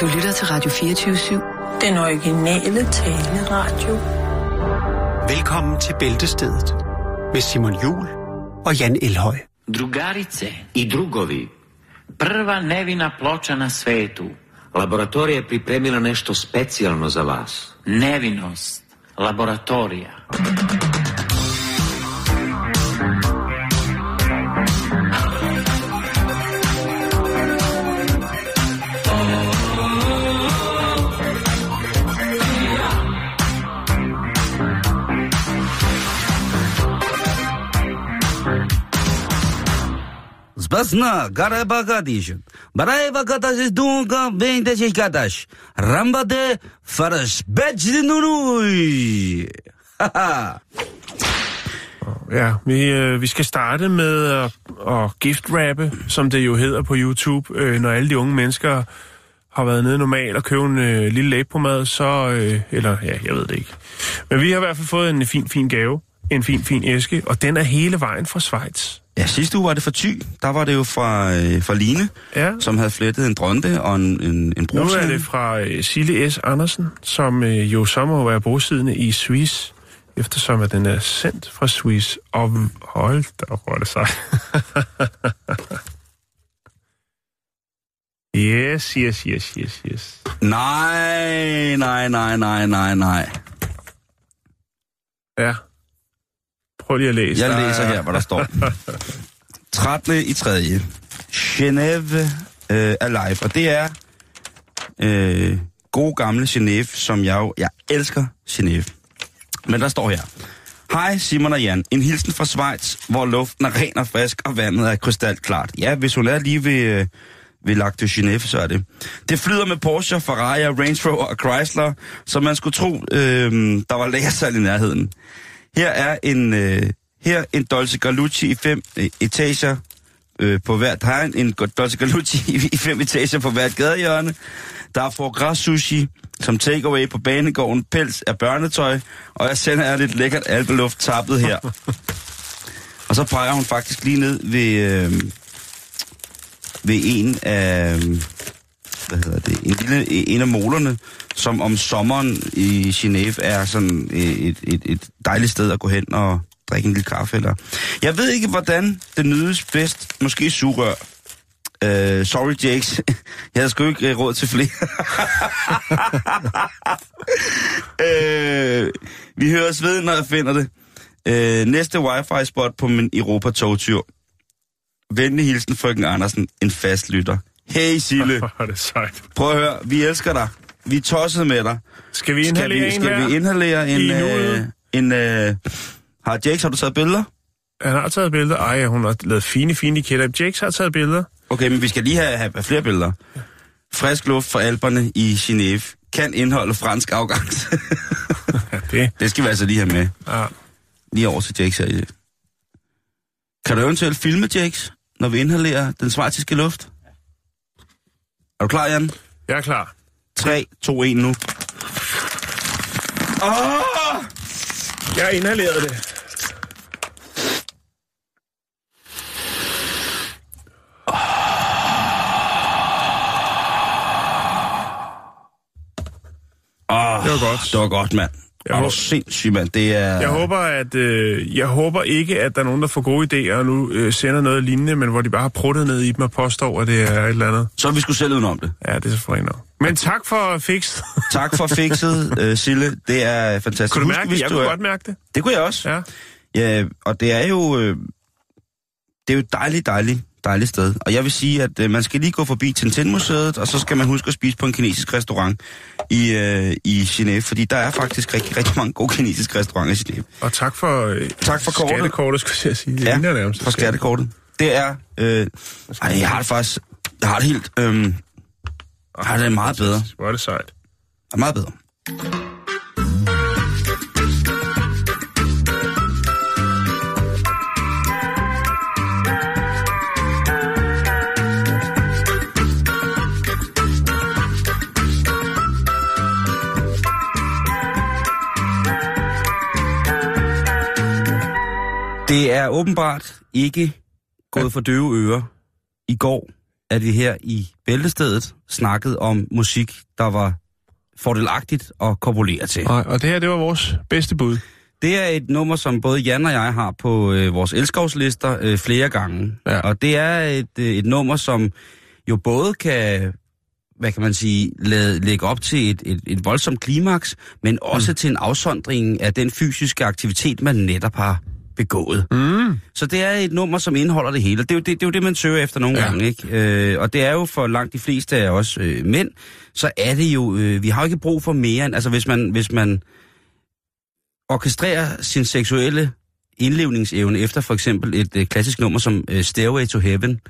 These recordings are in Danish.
Du lytter til Radio 24-7. Den originale taleradio. Velkommen til Bæltestedet med Simon Jul og Jan Elhøj. Drugarice i drugovi, prva nevina ploča na svetu. Laboratorija je pripremila nešto specijalno za vas. Nevinost, laboratorija. Basna, Garabagadish, Baraibakatash Dunga, Bendeshikatash, Rambade, Farash, Bejnurui. Ja, vi, øh, vi skal starte med at, at giftrappe, som det jo hedder på YouTube, øh, når alle de unge mennesker har været nede normalt og købe en øh, lille læbpomade, så... Øh, eller, ja, jeg ved det ikke. Men vi har i hvert fald fået en fin, fin gave. En fin, fin æske, og den er hele vejen fra Schweiz. Ja, sidste uge var det fra Thy. Der var det jo fra, øh, fra Line, Ja. som havde flettet en dronte og en, en, en Nu brusand. er det fra øh, Sille S. Andersen, som øh, jo så må være bosiddende i Swiss, eftersom at den er sendt fra Swiss. Og hold da, hvor er det sig. yes, yes, yes, yes, yes. Nej, nej, nej, nej, nej, nej. Ja. Prøv lige at læse. Jeg læser er- her, hvad der står. 13. i 3. Genève øh, er live, og det er øh, gode gamle Genève, som jeg jo, jeg elsker Genève. Men der står her. Hej Simon og Jan. En hilsen fra Schweiz, hvor luften er ren og frisk, og vandet er krystalklart. Ja, hvis hun er lige ved, øh, ved Lac de Genève, så er det. Det flyder med Porsche, Ferrari, Range Rover og Chrysler, så man skulle tro, øh, der var lagersalg i nærheden. Her er en, øh, her en Dolce Galucci i fem øh, etager øh, på hvert. Er en, Dolce Galucci i, i fem etager på hvert gadehjørne. Der er foie gras sushi som takeaway på banegården. Pels er børnetøj, og jeg sender jer lidt lækkert alpeluft tappet her. og så peger hun faktisk lige ned ved, øh, ved en af, hvad hedder det, en, lille, en af molerne, som om sommeren i Genève er sådan øh, et, et, et dejligt sted at gå hen og drikke en lille kaffe. Eller. Jeg ved ikke, hvordan det nydes bedst. Måske sugerør. Uh, sorry, Jakes. Jeg havde sgu ikke uh, råd til flere. uh, vi høres ved, når jeg finder det. Uh, næste wifi-spot på min Europa-togtur. Venlig hilsen, frøken Andersen, en fast lytter. Hey, Sille. Hvor er det sejt. Prøv at høre, vi elsker dig. Vi er tosset med dig. Skal vi Skal inhalere vi, en skal vi inhalere en... Øh, en øh, har Jakes, har du taget billeder? Han har taget billeder. Ej, hun har lavet fine, fine kætter. Jakes har taget billeder. Okay, men vi skal lige have, have flere billeder. Frisk luft fra Alperne i Genève kan indeholde fransk afgang. Ja, det. det skal vi altså lige have med. Ja. Lige over til Jakes her. Kan du eventuelt filme, Jakes, når vi inhalerer den svejtiske luft? Er du klar, Jan? Jeg er klar. 3, 2, 1 nu. Åh! Jeg inhalerede det. Oh, Det var godt. Det var godt, mand. Jeg var håber- sindssygt, mand. Det er... Jeg håber, at øh, jeg håber ikke, at der er nogen, der får gode idéer og nu øh, sender noget lignende, men hvor de bare har pruttet ned i dem og påstår, at det er et eller andet. Så er vi skulle selv udenom det. Ja, det er så nok. Men tak for fix. Tak for fikset, uh, Sille. Det er fantastisk. kunne du Husk, mærke hvis det? Jeg du kunne er- godt mærke det. Det kunne jeg også. Ja. Ja, og det er jo... Øh, det er jo dejligt, dejligt, dejligt sted. Og jeg vil sige, at øh, man skal lige gå forbi Tintin-museet, og så skal man huske at spise på en kinesisk restaurant i, øh, i Genève, fordi der er faktisk rigtig, rigtig mange gode kinesiske restauranter i Genève. Og tak for, øh, Tak for kortet. skattekortet, skulle jeg sige. Det Ja, nærmest for skattekortet. Det er... Øh, ej, jeg har det faktisk... Jeg har det helt... Øh, jeg har det meget bedre. Hvor er det sejt. er meget bedre. Det er åbenbart ikke gået for døve ører. I går at vi her i Bæltestedet snakkede om musik, der var fordelagtigt at korpulere til. Nej, og det her, det var vores bedste bud. Det er et nummer, som både Jan og jeg har på øh, vores elskovslister øh, flere gange. Ja. Og det er et, øh, et nummer, som jo både kan, hvad kan man sige, lade, lægge op til et, et, et voldsomt klimaks, men også mm. til en afsondring af den fysiske aktivitet, man netop har begået. Mm. Så det er et nummer, som indeholder det hele. Det er jo det, det, er jo det man søger efter nogle Ja. gange, ikke? Øh, og det er jo for langt de fleste af os øh, mænd, så er det jo, øh, vi har jo ikke brug for mere end, altså hvis man, hvis man orkestrerer sin seksuelle indlevningsevne efter for eksempel et øh, klassisk nummer som øh, Stairway to Heaven,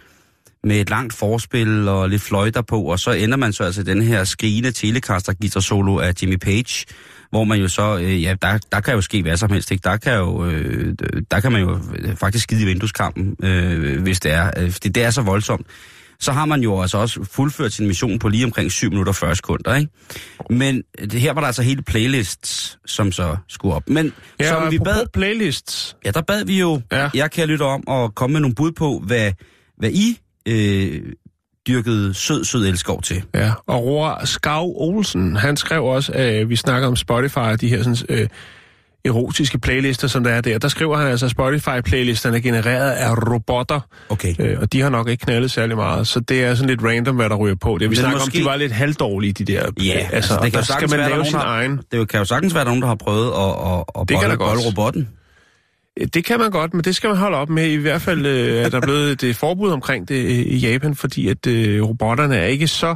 med et langt forspil og lidt fløjter på, og så ender man så altså den her skrigende telecaster guitar solo af Jimmy Page, hvor man jo så, øh, ja, der, der kan jo ske hvad som helst, ikke? Der kan jo, øh, der kan man jo øh, faktisk skide i vindueskampen, øh, hvis det er, øh, fordi det er så voldsomt. Så har man jo altså også fuldført sin mission på lige omkring 7 minutter og 40 sekunder, ikke? Men det, her var der altså hele playlists, som så skulle op. Men Ja, som vi bad, playlists. Ja, der bad vi jo, ja. jeg kan lytte om, og komme med nogle bud på, hvad, hvad I øh, dyrkede sød, sød elskov til. Ja, og Roar Skav Olsen, han skrev også, at vi snakker om Spotify og de her sådan, øh, erotiske playlister, som der er der. Der skriver han altså, at Spotify-playlisterne er genereret af robotter, Okay. øh, og de har nok ikke knaldet særlig meget, så det er sådan lidt random, hvad der ryger på. Det vi snakker måske- om, de var lidt halvdårlige, de der. Ja, altså, altså, det kan der jo skal sagtens man være, lave der sin der- egen. Det kan jo sagtens være nogen, der har prøvet at, at, at Det kan bolle, bolle robotten. Det kan man godt, men det skal man holde op med. I hvert fald øh, er der blevet et øh, forbud omkring det øh, i Japan, fordi at øh, robotterne er ikke så...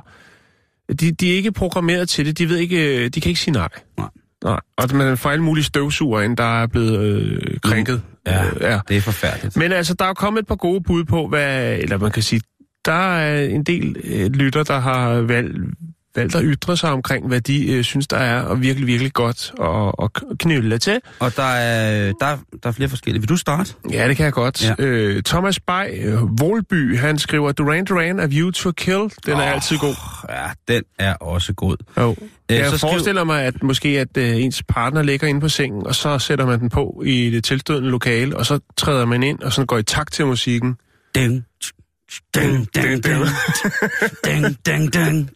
De, de er ikke programmeret til det. De ved ikke, øh, de kan ikke sige nej. Nej. Nej. Og man får alle mulige støvsuger ind, der er blevet øh, krænket. Ja, Øh, ja. det er forfærdeligt. Men altså, der er kommet et par gode bud på, hvad... Eller man kan sige, der er en del øh, lytter, der har valgt, valgt at ytre sig omkring, hvad de øh, synes, der er og virkelig, virkelig godt at, at knylle til. Og der er, der, der er flere forskellige. Vil du starte? Ja, det kan jeg godt. Ja. Øh, Thomas Bay, øh, Volby, han skriver, Duran Duran, A View to Kill. Den er Åh. altid god. Ja, den er også god. Jo. Øh, Jeg så skriv- forestiller mig, at måske at øh, ens partner ligger inde på sengen, og så sætter man den på i det tilstødende lokale, og så træder man ind, og så går i takt til musikken. Ding, ding, ding, ding, ding, ding, ding.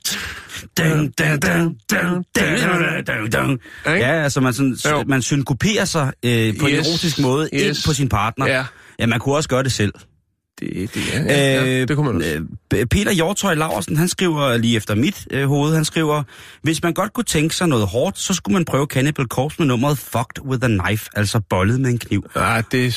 Ding, ding, ding, ding, ding, ding, ding. Ja, altså man, sådan, Jo. man synkoperer sig øh, på en Yes, erotisk måde yes. ind på sin partner. Ja. Ja, man kunne også gøre det selv. Det, det, ja, ja, det kunne man også. Øh, Peter Hjortøj Laversen, han skriver lige efter mit øh, hoved, han skriver, hvis man godt kunne tænke sig noget hårdt, så skulle man prøve Cannibal Corpse med nummeret Fucked with a Knife, altså bollet med en kniv. Ah, det,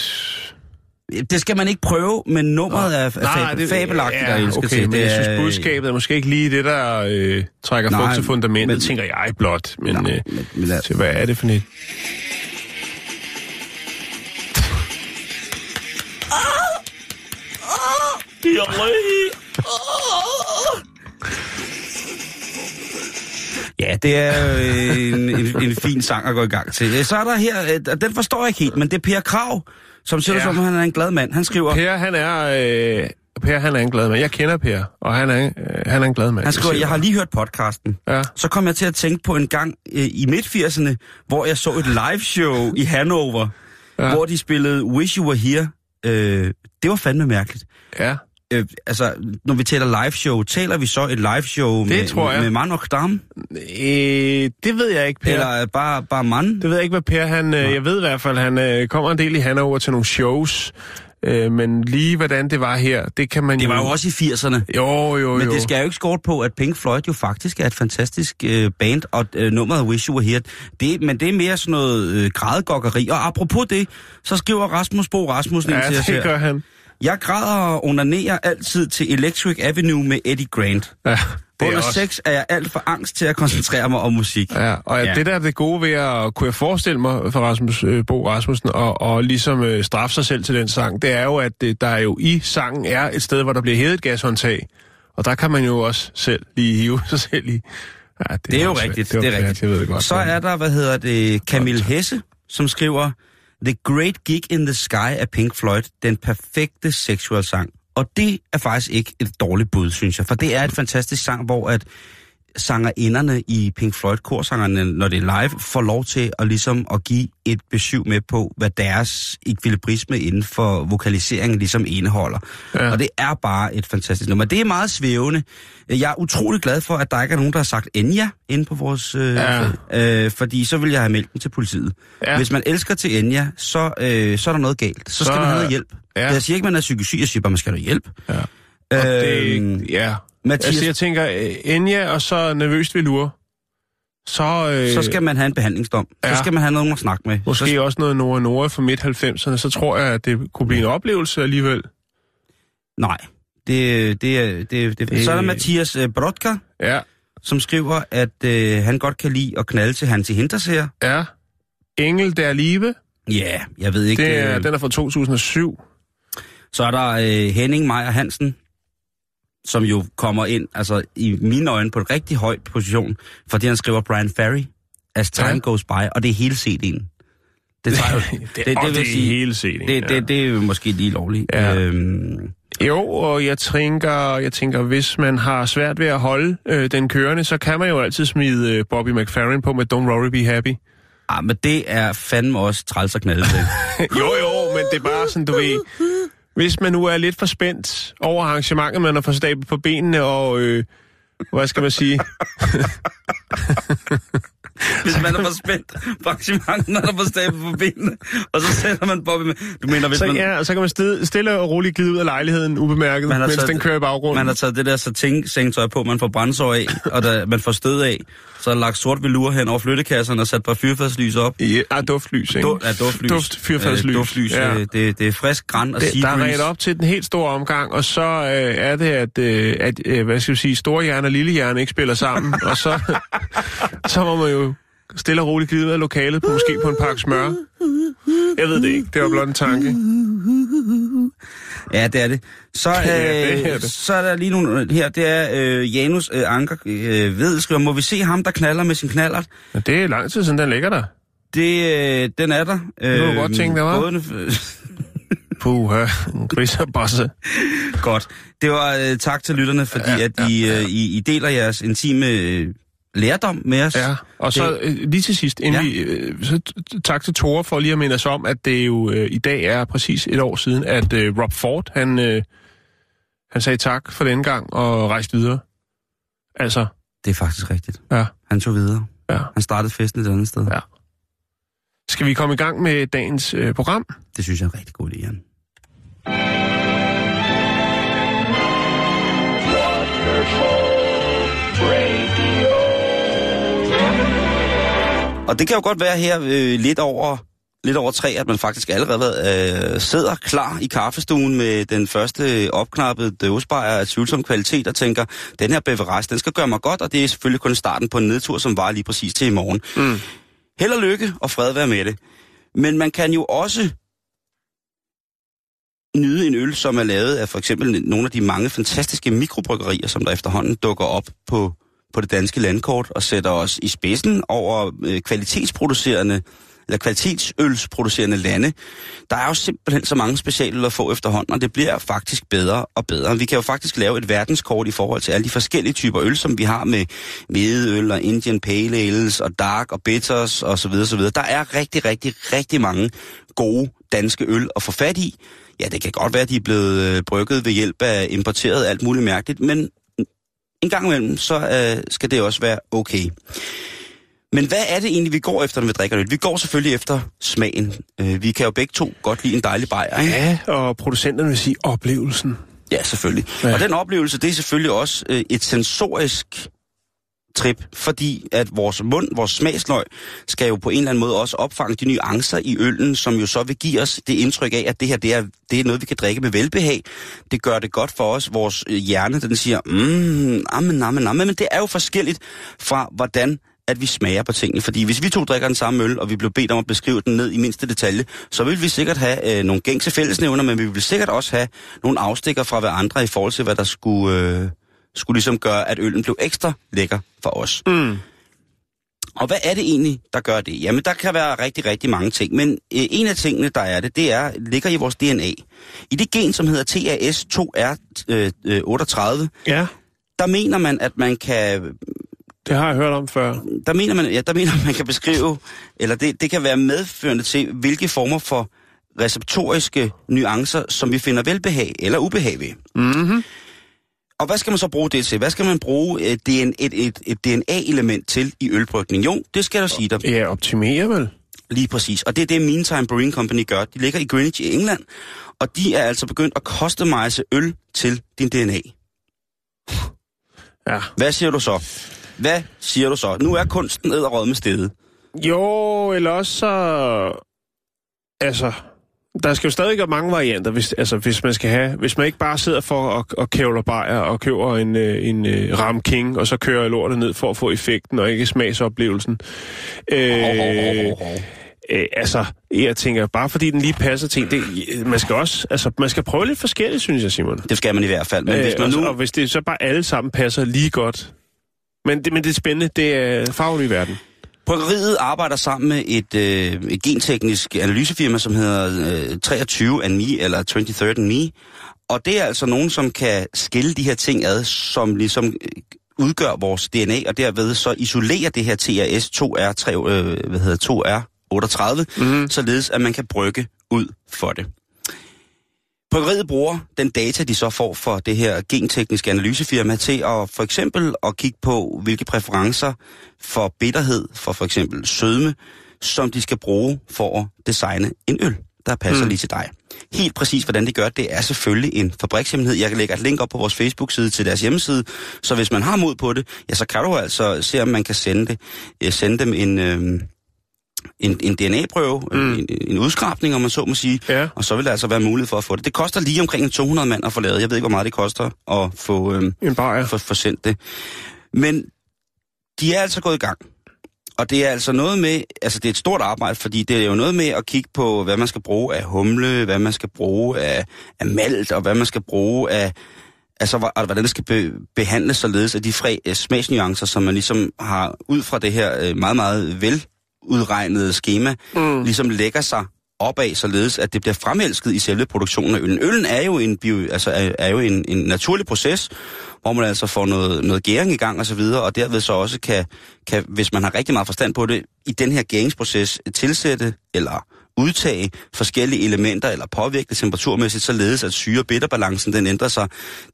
Det skal man ikke prøve, men nummeret er, fab- fabelagtigt ja, at okay, til. men jeg Det synes, er- budskabet er måske ikke lige det, der øh, trækker Nej, fugt til fundamentet, men- tænker jeg blot. Men, Nej, øh, men- men lad- hvad er det for net? Ja, det er øh, en, en, en fin sang at gå i gang til. Så er der her, øh, den forstår jeg ikke helt, men det er Per Krav, som ser ja. Som om han er en glad mand. Han skriver, Per, han er, øh, per, han er en glad mand. Jeg kender Per, og han er, øh, han er en glad mand. han skriver, jeg har lige hørt podcasten. Ja. Så kom jeg til at tænke på en gang øh, i midt-80'erne, hvor jeg så et live-show i Hanover, ja. Ja. hvor de spillede Wish You Were Here. Øh, det var fandme mærkeligt. Ja. Øh, altså, når vi taler live-show, taler vi så et live-show med, tror jeg. med Man og Dam? Øh, det ved jeg ikke, Per. Eller bare, bare man? Det ved jeg ikke, hvad Per han... Øh, jeg ved i hvert fald, han øh, kommer en del i Hanover til nogle shows. Øh, men lige hvordan det var her, det kan man Det var jo også i 80'erne. Jo, jo, Men jo. det skal jo ikke skort på, at Pink Floyd jo faktisk er et fantastisk øh, band, og øh, nummeret Wish You Were Here, det, men det er mere sådan noget øh, grædegokkeri. Og apropos det, så skriver Rasmus Bo Rasmussen ind Ja, til os det her. gør han. Jeg græder og onanerer altid til Electric Avenue med Eddie Grant. Ja, det er Under også... sex er jeg alt for angst til at koncentrere mig om musik. Ja, og Ja. ja. det der er det gode ved at, kunne jeg forestille mig for Rasmus øh, Bo Rasmussen, og, og ligesom øh, straffe sig selv til den sang, det er jo, at øh, der jo i sangen er et sted, hvor der bliver hævet et gashåndtag, og der kan man jo også selv lige hive sig selv i. Ja, det, Det er jo rigtigt, var det er rigtigt. Jeg ved det godt. Så er der, hvad hedder det, Camille Hesse, som skriver, The Great Gig in the Sky af Pink Floyd, den perfekte sexual sang. Og det er faktisk ikke et dårligt bud, synes jeg, for det er et fantastisk sang, hvor at sangerinderne i Pink Floyd, korsangerne, når det er live, får lov til at ligesom at give et besøg med på, hvad deres ekvilibrisme inden for vokaliseringen ligesom indeholder. Ja. Og det er bare et fantastisk nummer. Det er meget svævende. Jeg er utrolig glad for, at der ikke er nogen, der har sagt Enya inde på vores... Øh, Ja. øh, fordi så vil jeg have meldt den til politiet. Ja. Hvis man elsker til Enya, så, øh, så er der noget galt. Så, så skal man have noget hjælp. ja. Jeg siger ikke, man er psykisk syg, jeg siger bare, man skal have noget hjælp. Ja. Og Øhm, det, ja. Mathias, Altså, jeg tænker, Enya og så nervøst ved lure. Så, øh, så skal man have en behandlingsdom. Ja. Så skal man have nogen at snakke med. måske Så, også noget Nora Nora fra midt-90'erne, så tror jeg, at det kunne blive en oplevelse alligevel. nej. Det, det, det, det, det. Så er der Mathias øh, Brodka, Ja, som skriver, at øh, han godt kan lide at knalde til Hansi Hinterseer. ja. Engel der liebe, Ja, jeg ved ikke. det er, øh, den er fra 2007. Så er der øh, Henning Meier Hansen, som jo kommer ind, altså i mine øjne, på en rigtig høj position, fordi han skriver Brian Ferry, As Time Ja. Goes By, og det er hele CD'en. Det, tager, det, det, det, det er hele set. det, det, det er måske lige lovligt. Ja. Øhm, Jo, og jeg tænker, jeg tænker, hvis man har svært ved at holde øh, den kørende, så kan man jo altid smide øh, Bobby McFerrin på med Don't Worry Be Happy. ah, men det er fandme også træls at knalde til. jo, jo, men det er bare sådan, du ved... Hvis man nu er lidt for spændt over arrangementet, man har fået stablet på benene, og... Øh, hvad skal man sige? hvis man er for spændt på arrangementet, når der er på stabel på benene, og så sætter man Bobby med... Du mener, hvis Så, man... ja, så kan man stille, stille og roligt glide ud af lejligheden ubemærket, Man har mens taget- den kører i baggrunden. Man har taget det der satin-sengtøj på, man får brændsår af, og der, man får stød af. Så er der lagt sort velur hen over flyttekasserne og sat par fyrfadslys op. Ja, ah, duftlys, ikke? Du, ja, duftlys. Duft, fyrfadslys. Øh, duftlys. Ja. Øh, det, det er frisk græn og Det, der er ret op til den helt store omgang, og så øh, er det, at, øh, at øh, hvad skal vi sige, store hjerne og lille hjerne ikke spiller sammen, og så, så må man jo stille og roligt glide ud af lokalet, på, måske på en pakke smør. Jeg ved det ikke, det var blot en tanke. Ja, det er det. Så, øh, Ja, det er det. så er der lige nogle her. Det er øh, Janus øh, Anker øh, ved, skriver, må vi se ham, der knaller med sin knallert? Men det er lang tid siden, den ligger der. Det, øh, den er der. Øh, kunne du godt tænke dig, hva'? både- Puh, en griserbosse. Godt. Det var øh, tak til lytterne, fordi ja, at I, øh, I, I deler jeres intime øh, lærdom med os. Ja, og så øh, lige til sidst, inden Ja. vi, øh, så tak til Tore for lige at minde os om, at det jo øh, i dag er præcis et år siden, at øh, Rob Ford, han, øh, han sagde tak for den gang og rejste videre. Altså, Det er faktisk rigtigt. ja, Han tog videre. ja, Han startede festen et andet sted. ja. Skal vi komme i gang med dagens øh, program? Det synes jeg er en rigtig god idé, Jan. Og det kan jo godt være her øh, lidt over lidt over tre, at man faktisk allerede øh, sidder klar i kaffestuen med den første opknappede døvesbejer af tvivlsom kvalitet og tænker, den her beverage, den skal gøre mig godt, og det er selvfølgelig kun starten på en nedtur, som var lige præcis til i morgen. Mm. Held og lykke og fred være med det. Men man kan jo også nyde en øl, som er lavet af for eksempel nogle af de mange fantastiske mikrobryggerier, som der efterhånden dukker op på, på det danske landkort og sætter os i spidsen over øh, kvalitetsproducerende eller kvalitetsølsproducerende lande. Der er jo simpelthen så mange specialøl at få efterhånden, og det bliver faktisk bedre og bedre. Vi kan jo faktisk lave et verdenskort i forhold til alle de forskellige typer øl, som vi har med hvedeøl og Indian Pale Ales og Dark og Bitters og så videre, så videre. Der er rigtig, rigtig, rigtig mange gode danske øl at få fat i. Ja, det kan godt være, at de er blevet øh, brygget ved hjælp af importeret alt muligt mærkeligt, men en gang imellem, så øh, skal det også være okay. Men hvad er det egentlig, vi går efter, når vi drikker øl? Vi går selvfølgelig efter smagen. Øh, vi kan jo begge to godt lide en dejlig bajer, ikke? Ja, og producenterne vil sige oplevelsen. Ja, selvfølgelig. Ja. Og den oplevelse, det er selvfølgelig også øh, et sensorisk trip, fordi at vores mund, vores smagsløg, skal jo på en eller anden måde også opfange de nuancer i øllen, som jo så vil give os det indtryk af, at det her det er, det er noget, vi kan drikke med velbehag. Det gør det godt for os. Vores øh, hjerne, den siger, mm, amen, amen, amen. Men det er jo forskelligt fra, hvordan at vi smager på tingene. Fordi hvis vi to drikker den samme øl, og vi blev bedt om at beskrive den ned i mindste detalje, så vil vi sikkert have øh, nogle gængse fællesnævner, men vi vil sikkert også have nogle afstikker fra hver andre i forhold til, hvad der skulle, øh, skulle ligesom gøre, at øllen blev ekstra lækker for os. Mm. Og hvad er det egentlig, der gør det? Jamen, der kan være rigtig, rigtig mange ting, men øh, en af tingene, der er det, det er, ligger i vores DNA. I det gen, som hedder TAS2R38, Ja, der mener man, at man kan Det har jeg hørt om før. Der mener man, ja, der mener man, man kan beskrive, eller det, det kan være medførende til, hvilke former for receptoriske nuancer, som vi finder velbehag eller ubehag ved. Mm-hmm. Og hvad skal man så bruge det til? Hvad skal man bruge et, et, et, et, et DNA-element til i ølbrygning? Jo, det skal jeg sige dig. Ja, optimere vel. Lige præcis. Og det er det, Meantime Brewing Company gør. De ligger i Greenwich i England, og de er altså begyndt at customize øl til din DNA. Ja. Hvad siger du så? Hvad siger du så? Nu er kunsten æderrød med stedet. Jo, eller også så... Altså, der skal jo stadig være mange varianter, hvis, altså, hvis man skal have... Hvis man ikke bare sidder for at, at kævle bajer og køber en, øh, en uh, Ram King, og så kører lortet ned for at få effekten og ikke smagsoplevelsen. Øh. Øh, altså, jeg tænker, bare fordi den lige passer til en, det, man skal også, altså, man skal prøve lidt forskelligt, synes jeg, Simon. Det skal man i hvert fald. Men hvis man og, nu... og hvis det så bare alle sammen passer lige godt. Men det, men det er spændende, det er farven i verden. Bryggeriet arbejder sammen med et, øh, et genteknisk analysefirma, som hedder øh, 23 and Me, eller 23 and Me. Og det er altså nogen, som kan skille de her ting ad, som ligesom øh, udgør vores DNA, og derved så isolere det her TRS-2R, øh, hvad hedder 2R38, mm-hmm. således at man kan brygge ud for det. Bryggeriet bruger den data, de så får for det her gentekniske analysefirma til at for eksempel at kigge på, hvilke præferencer for bitterhed, for for eksempel sødme, som de skal bruge for at designe en øl, der passer mm. lige til dig. Helt præcis, hvordan de gør det, er selvfølgelig en fabrikshemmelighed. Jeg lægger et link op på vores Facebook-side til deres hjemmeside, så hvis man har mod på det, ja, så kan du altså se, om man kan sende, det, øh, sende dem en... Øh, en, en DNA-prøve, mm. en, en udskrabning, om man så må sige, Ja. og så vil der altså være mulighed for at få det. Det koster lige omkring 200 mand at få lavet. Jeg ved ikke, hvor meget det koster at få, øhm, En bajer. få, få sendt det. Men de er altså gået i gang. Og det er altså noget med, altså det er et stort arbejde, fordi det er jo noget med at kigge på, hvad man skal bruge af humle, hvad man skal bruge af, af malt, og hvad man skal bruge af, altså hvordan det skal be, behandles således, at de fre, øh, smagsnuancer, som man ligesom har ud fra det her øh, meget, meget veludregnede schema, mm. ligesom lægger sig opad, således at det bliver fremelsket i selve produktionen af øllen. Øllen er jo en, bio, altså er, er jo en, en naturlig proces, hvor man altså får noget, noget gæring i gang og så videre, og derved så også kan, kan, hvis man har rigtig meget forstand på det, i den her gæringsproces tilsætte eller udtage forskellige elementer eller påvirke det temperaturmæssigt, således at syre-bitterbalancen den ændrer sig.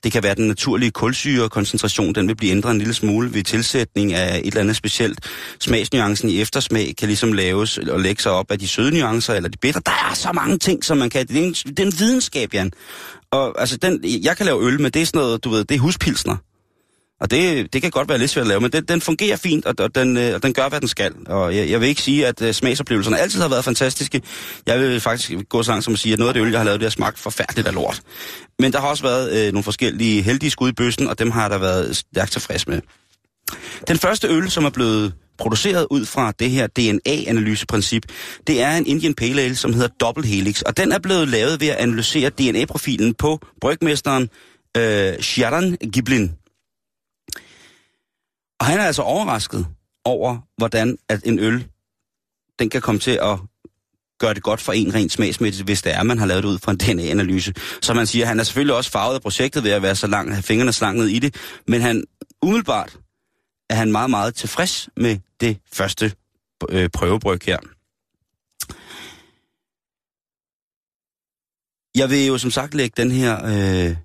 Det kan være den naturlige kulsyrekoncentration, den vil blive ændret en lille smule ved tilsætning af et eller andet specielt. Smagsnuancen i eftersmag kan ligesom laves og lægge sig op af de søde nuancer eller de bitter. Der er så mange ting, som man kan. Det er en, det er en videnskab, Jan. Og altså, den, jeg kan lave øl, men det er sådan noget, du ved, det er huspilsner. Og det, det kan godt være lidt svært at lave, men den, den fungerer fint, og, og, den, øh, og den gør, hvad den skal. Og jeg, jeg vil ikke sige, at øh, smagsoplevelserne altid har været fantastiske. Jeg vil faktisk gå så langt som at sige, at noget af det øl, jeg har lavet, det har smagt forfærdeligt af lort. Men der har også været øh, nogle forskellige heldige skud i bøssen, og dem har der været stærkt tilfreds med. Den første øl, som er blevet produceret ud fra det her DNA-analyseprincip, det er en Indian Pale Ale, som hedder Double Helix, og den er blevet lavet ved at analysere DNA-profilen på brygmesteren øh, Sharon Giblin. Og han er altså overrasket over, hvordan at en øl, den kan komme til at gøre det godt for en rent smagsmæssigt, hvis det er, man har lavet det ud fra en DNA-analyse. Så man siger, han er selvfølgelig også farvet af projektet ved at være så lang, have fingrene slanget i det, men han umiddelbart er han meget, meget tilfreds med det første øh, prøvebryg her. Jeg vil jo som sagt lægge den her øh,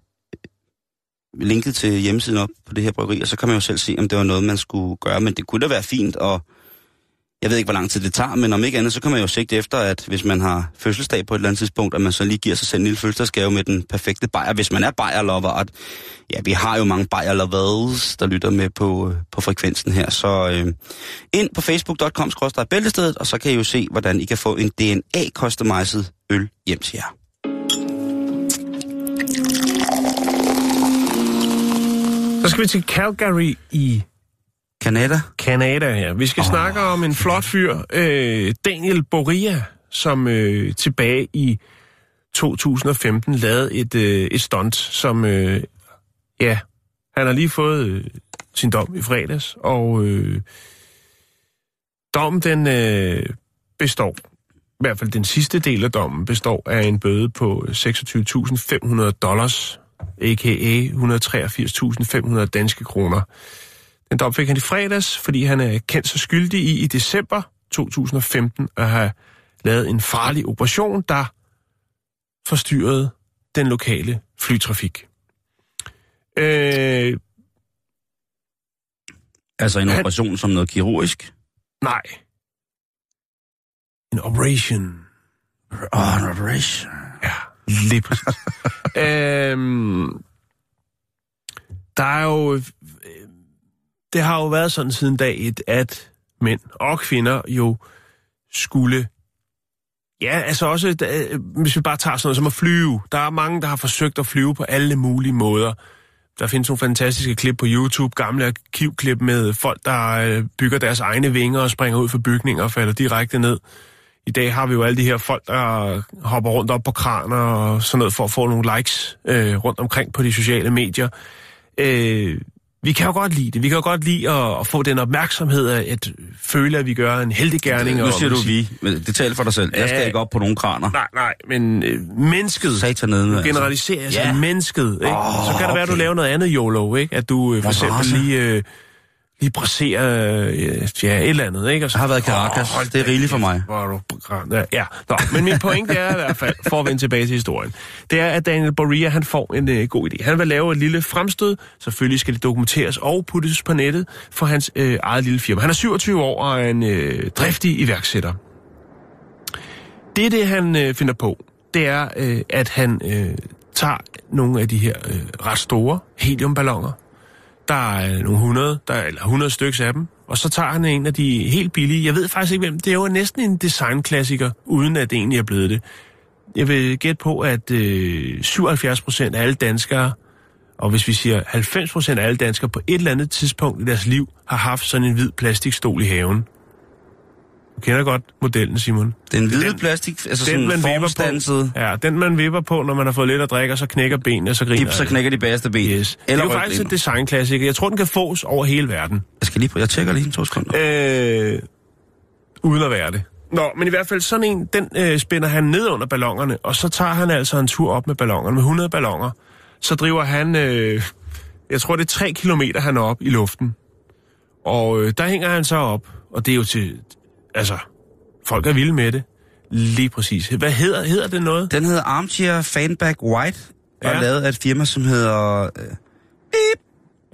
linket til hjemmesiden op på det her bryggeri, og så kan man jo selv se, om det var noget, man skulle gøre. Men det kunne da være fint, og jeg ved ikke, hvor lang tid det tager, men om ikke andet, så kan man jo sigte efter, at hvis man har fødselsdag på et eller andet tidspunkt, at man så lige giver sig selv en lille fødselsdagsgave med den perfekte bajer, hvis man er bajerlover. Og ja, vi har jo mange bajerlovers, der lytter med på, øh, på frekvensen her. Så øh, ind på facebook.com bæltestedet, og så kan I jo se, hvordan I kan få en DNA-customized øl hjem til jer. Så skal vi til Calgary i Canada? Canada her. Vi skal oh. snakke om en flot fyr, øh, Daniel Boria, som øh, tilbage i 2015 lavede et, øh, et stunt, som, øh, ja, han har lige fået øh, sin dom i fredags, og øh, dommen den øh, består, i hvert fald den sidste del af dommen, består af en bøde på 26.500 dollars, a.k.a. 183.500 danske kroner. Den dom fik han i fredags, fordi han er kendt så skyldig i i december 2015 at have lavet en farlig operation, der forstyrrede den lokale flytrafik. Øh, Altså en Han- operation som noget kirurgisk. nej. En operation. Åh, en operation. Lige præcis. øhm, der er jo... øh, Det har jo været sådan siden dag et, at mænd og kvinder jo skulle... Ja, altså også, da- hvis vi bare tager sådan noget som at flyve. Der er mange, der har forsøgt at flyve på alle mulige måder. Der findes nogle fantastiske klip på YouTube, gamle arkivklip med folk, der øh, bygger deres egne vinger og springer ud for bygninger og falder direkte ned. I dag har vi jo alle de her folk, der hopper rundt op på kraner og sådan noget for at få nogle likes øh, rundt omkring på de sociale medier. Øh, vi kan jo godt lide det. Vi kan jo godt lide at, at få den opmærksomhed af at føle, at vi gør en heldig gerning. Nu siger du vi, men det taler for dig selv. Jeg skal Ja. ikke op på nogen kraner. Nej, nej, men øh, mennesket... Satan nede, Du altså. generaliserer altså Ja. ja. mennesket, ikke? Oh, så kan det være, at du okay. laver noget andet YOLO, ikke? At du øh, for eksempel lige, øh, lige braserer øh, ja, et eller andet, ikke? Og så, Jeg har været Caracas. hold Det er rigeligt for mig. hvor er du Ja, ja. Nå, men min pointe er i hvert fald, for at vende tilbage til historien, det er, at Daniel Boria, han får en øh, god idé. Han vil lave et lille fremstød. Selvfølgelig skal det dokumenteres og puttes på nettet for hans øh, eget lille firma. Han er 27 år og er en øh, driftig iværksætter. Det, det han øh, finder på, det er, øh, at han øh, tager nogle af de her øh, ret store heliumballoner. Der er nogle 100, der, eller 100 stykker af dem. Og så tager han en af de helt billige. Jeg ved faktisk ikke, hvem. Det er jo næsten en designklassiker, uden at det egentlig er blevet det. Jeg vil gætte på, at øh, 77 procent af alle danskere, og hvis vi siger 90 procent af alle danskere på et eller andet tidspunkt i deres liv, har haft sådan en hvid plastikstol i haven. Du kender godt modellen, Simon. Den hvide Den- plastik, altså Den, sådan man formstanset. på. Ja, den man vipper på, når man har fået lidt at drikke, og så knækker benene, og så griner Dip, så knækker de bagerste ben. Yes. Det er Eller jo faktisk en designklassiker. Jeg tror, den kan fås over hele verden. Jeg skal lige på, jeg tjekker lige en to sekunder. Øh, uden at være det. Nå, men i hvert fald sådan en, den øh, spænder han ned under ballongerne, og så tager han altså en tur op med ballongerne, med 100 ballonger. Så driver han, øh, jeg tror det er 3 kilometer, han er op i luften. Og øh, der hænger han så op, og det er jo til, altså, folk er vilde med det. Lige præcis. Hvad hedder, hedder det noget? Den hedder Armchair Fanback White, og Ja. er lavet af et firma, som hedder... Øh,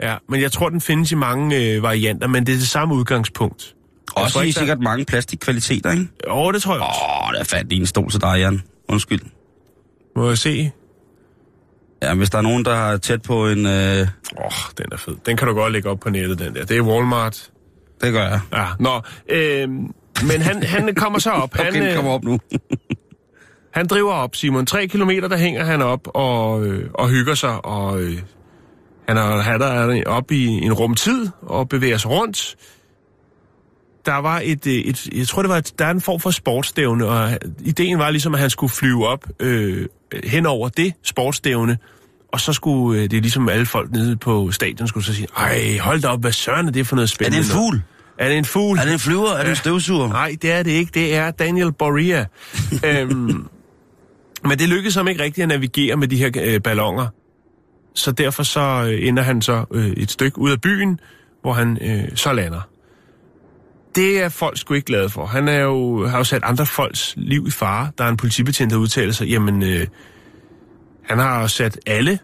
Ja, men jeg tror, den findes i mange øh, varianter, men det er det samme udgangspunkt. Jeg også i der- sikkert mange plastikkvaliteter, ikke? Jo, det tror jeg også. Åh, der fandt lige en stol til dig, Jan. Undskyld. Må jeg se? Ja, hvis der er nogen, der har tæt på en... Øh, Åh, oh, den er fed. Den kan du godt lægge op på nettet, den der. Det er Walmart. det gør jeg. Ja, nå. Øh, men han, han kommer så op. Han, Okay, den øh, kommer op nu. han driver op, Simon. Tre kilometer, der hænger han op og, øh, og hygger sig. Og øh, han er, han er op i en rumtid og bevæger sig rundt. Der var et, øh, et, jeg tror det var, et, der er en form for sportsstævne, og ideen var ligesom, at han skulle flyve op øh, hen over det sportsstævne, og så skulle øh, det er ligesom alle folk nede på stadion skulle så sige, ej, hold da op, hvad søren er det for noget Er spændende? det en fugl? Er det en fugl? Er det en flyver? Er det en støvsuger? Nej, det er det ikke. Det er Daniel Boria. øhm, men det lykkedes ham ikke rigtigt at navigere med de her øh, ballonger. Så derfor så øh, ender han så øh, et stykke ud af byen, hvor han øh, så lander. Det er folk sgu ikke glade for. Han er jo, har jo sat andre folks liv i fare. Der er en politibetjent, der udtaler sig, jamen, øh, han har sat alle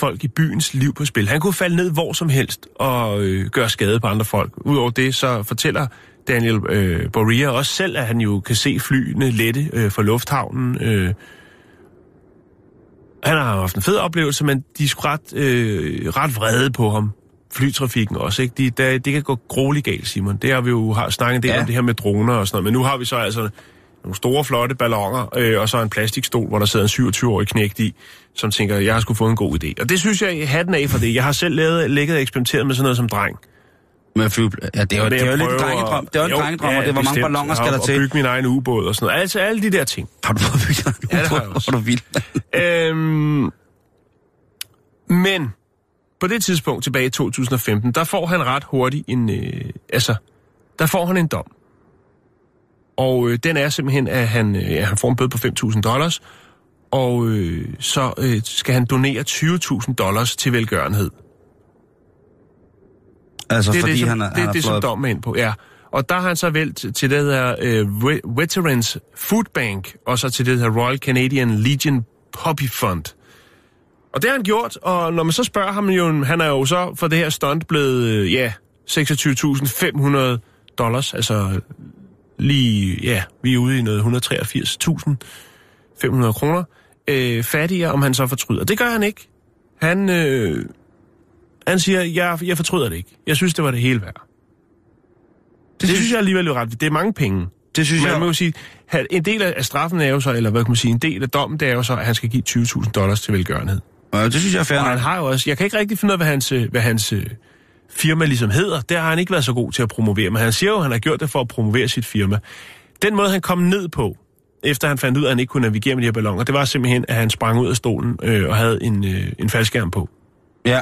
folk i byens liv på spil. Han kunne falde ned hvor som helst og øh, gøre skade på andre folk. Udover det, så fortæller Daniel øh, Boria også selv, at han jo kan se flyene lette øh, fra lufthavnen. Øh. Han har haft en fed oplevelse, men de er sgu ret, øh, ret vrede på ham. Flytrafikken også, ikke? De, der, det kan gå grueligt galt, Simon. Det har vi jo har snakket en del ja. om det her med droner og sådan noget, men nu har vi så altså nogle store, flotte ballonger, øh, og så en plastikstol, hvor der sidder en 27-årig knægt i, som tænker, jeg har skulle få en god idé. Og det synes jeg, hatten af for det. Jeg har selv lavet, ligget og eksperimenteret med sådan noget som dreng. Med fly... Ja, det er jo, det er jo lidt en drengedrøm. Det er jo en drengedrøm, og det hvor mange ballonger skal der til. Og bygge min egen ubåd og sådan noget. Altså alle de der ting. Har du prøvet at bygge en Ja, det har jeg ubåd? også. Hvor er du vild. Øhm, men på det tidspunkt tilbage i 2015, der får han ret hurtigt en... Øh, altså, der får han en dom. Og øh, den er simpelthen, at han, øh, ja, han får en bøde på 5.000 dollars, og øh, så øh, skal han donere 20.000 dollars til velgørenhed. Altså, det er fordi det, som, han er, det, han er er det, som dommen er ind på, ja. Og der har han så valgt til det der øh, Ve- Veterans Food Bank, og så til det her Royal Canadian Legion Poppy Fund. Og det har han gjort, og når man så spørger ham, jo, han er jo så for det her stunt blevet, øh, ja, 26.500 dollars, altså lige, ja, vi er ude i noget 183.500 kroner, øh, fattigere, om han så fortryder. Det gør han ikke. Han, øh, han siger, jeg, jeg fortryder det ikke. Jeg synes, det var det hele værd. Det, det synes jeg alligevel er ret. Det er mange penge. Det synes Men jeg... man må sige, en del af straffen er jo så, eller hvad kan man sige, en del af dommen, det er jo så, at han skal give 20.000 dollars til velgørenhed. Ja, det synes jeg er fair Og han har jo også, jeg kan ikke rigtig finde ud af, hvad hans, øh, hvad hans øh, firma ligesom hedder. Det har han ikke været så god til at promovere, men han siger jo, at han har gjort det for at promovere sit firma. Den måde, han kom ned på, efter han fandt ud af, at han ikke kunne navigere med de her balloner, det var simpelthen, at han sprang ud af stolen øh, og havde en, øh, en faldskærm på. Ja.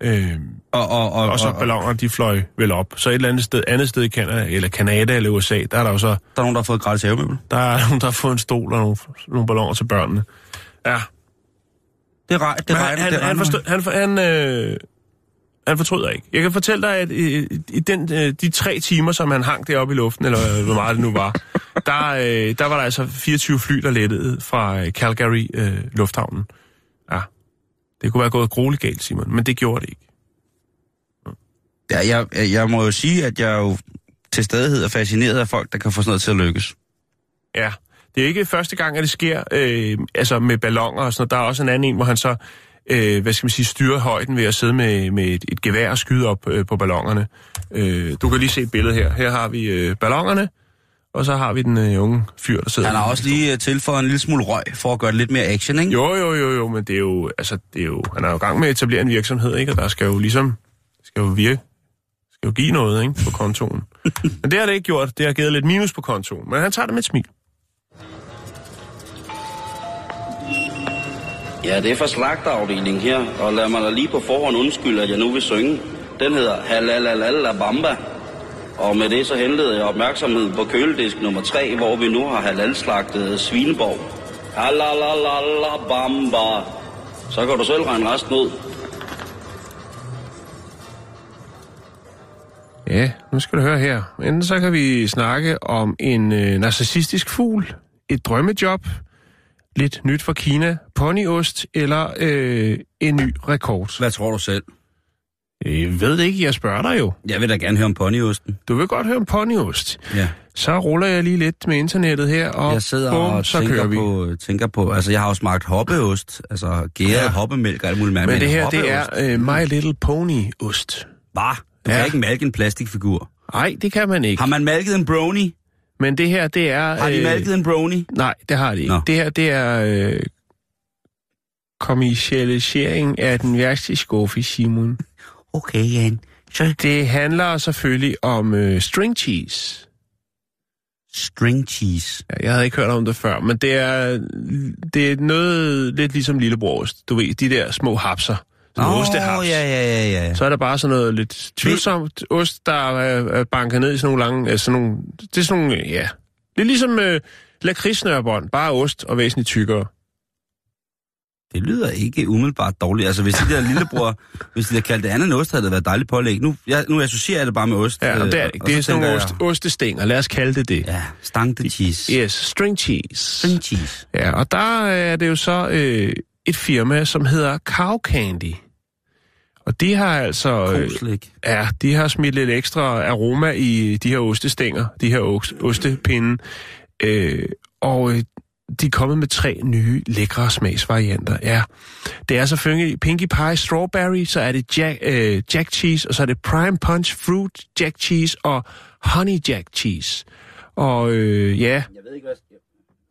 Øh, Og, og, og, og så og, ballonerne, de fløj vel op. Så et eller andet sted, andet sted i Canada, eller Canada eller USA, der er der jo så, der er nogen, der har fået gratis havemøbel. der er nogen, der har fået en stol og nogle, nogle balloner til børnene. Ja, Det, rej, det regner, han, det han, forstod, han, han, øh, han fortryder ikke. Jeg kan fortælle dig, at i, i den, øh, de tre timer, som han hang deroppe i luften, eller øh, hvor meget det nu var, der, øh, der var der altså 24 fly, der lettede fra øh, Calgary øh, lufthavnen. Ja, det kunne være gået grueligt galt, Simon, men det gjorde det ikke. Ja, jeg, jeg må jo sige, at jeg jo til stadighed er fascineret af folk, der kan få sådan noget til at lykkes. Ja, det er ikke første gang, at det sker øh, altså med ballonger og sådan noget. Der er også en anden en, hvor han så øh, hvad skal man sige, styrer højden ved at sidde med, med et, et gevær og skyde op øh, på ballongerne. Øh, du kan lige se et billede her. Her har vi øh, ballongerne, og så har vi den øh, unge fyr, der sidder... Han har også lige øh, tilføjet en lille smule røg, for at gøre det lidt mere action, ikke? Jo, jo, jo, jo, men det er jo, altså, det er jo, han er jo i gang med at etablere en virksomhed, ikke? Og der skal jo ligesom, skal jo virke, skal jo give noget, ikke? På kontoen. men det har det ikke gjort. Det har givet lidt minus på kontoen. Men han tager det med et smil. Ja, det er fra slagterafdelingen her, og lad mig da lige på forhånd undskylde, at jeg nu vil synge. Den hedder Halalalala Bamba. Og med det så hentede jeg opmærksomhed på køledisk nummer 3, hvor vi nu har halalslagtet Svineborg. Halalalala Bamba. Så kan du selv regne resten ud. Ja, nu skal du høre her. Enten så kan vi snakke om en øh, narcissistisk fugl, et drømmejob, lidt nyt fra Kina, ponyost eller øh, en ny rekord. Hvad tror du selv? Jeg ved det ikke, jeg spørger dig jo. Jeg vil da gerne høre om ponyosten. Du vil godt høre om ponyost. Ja. Så ruller jeg lige lidt med internettet her, og Jeg sidder bum, og så kører tænker vi. på, tænker på, altså jeg har jo smagt hoppeost, altså gæret Ja. hoppemælk og alt muligt mærkeligt. Men det her, det hoppeost, er øh, My Little Pony-ost. Hvad? Du Ja. kan ikke malke en plastikfigur. Nej, det kan man ikke. Har man malket en brony? Men det her, det er... Har de malket en brony? Nej, det har de ikke. Nå. Det her, det er øh, kommercialisering af den værste skuffe, Simon. Okay, Jan. Så Det handler selvfølgelig om øh, string cheese. string cheese. Ja, jeg havde ikke hørt om det før, men det er, det er noget lidt ligesom lillebrorost. Du ved, de der små hapser. Sådan oh, ostehaps. ja, ja, ja, ja. Så er der bare sådan noget lidt tvivlsomt ost, der er, er banket ned i sådan nogle lange... Altså sådan nogle, det er sådan nogle, ja... Det er ligesom øh, lakridssnørbånd, bare ost og væsentligt tykkere. Det lyder ikke umiddelbart dårligt. Altså, hvis de der lillebror, hvis de der kaldte det andet ost, havde det været dejligt pålæg. Nu, jeg, nu associerer jeg det bare med ost. Ja, og det er, øh, og det er sådan nogle ost, ostestænger, lad os kalde det det. Jeg, ja, stangte cheese. Yes, string cheese. String cheese. Ja, og der er det jo så øh, et firma, som hedder Cow Candy. Og de har altså... Øh, Koslik. ja, de har smidt lidt ekstra aroma i de her ostestænger, de her ost, ostepinde. Øh, og øh, de er kommet med tre nye lækre smagsvarianter. Ja, det er selvfølgelig Pinkie Pie Strawberry, så er det Jack, øh, Jack Cheese, og så er det Prime Punch Fruit Jack Cheese og Honey Jack Cheese. Og øh, ja, Jeg ved ikke, hvad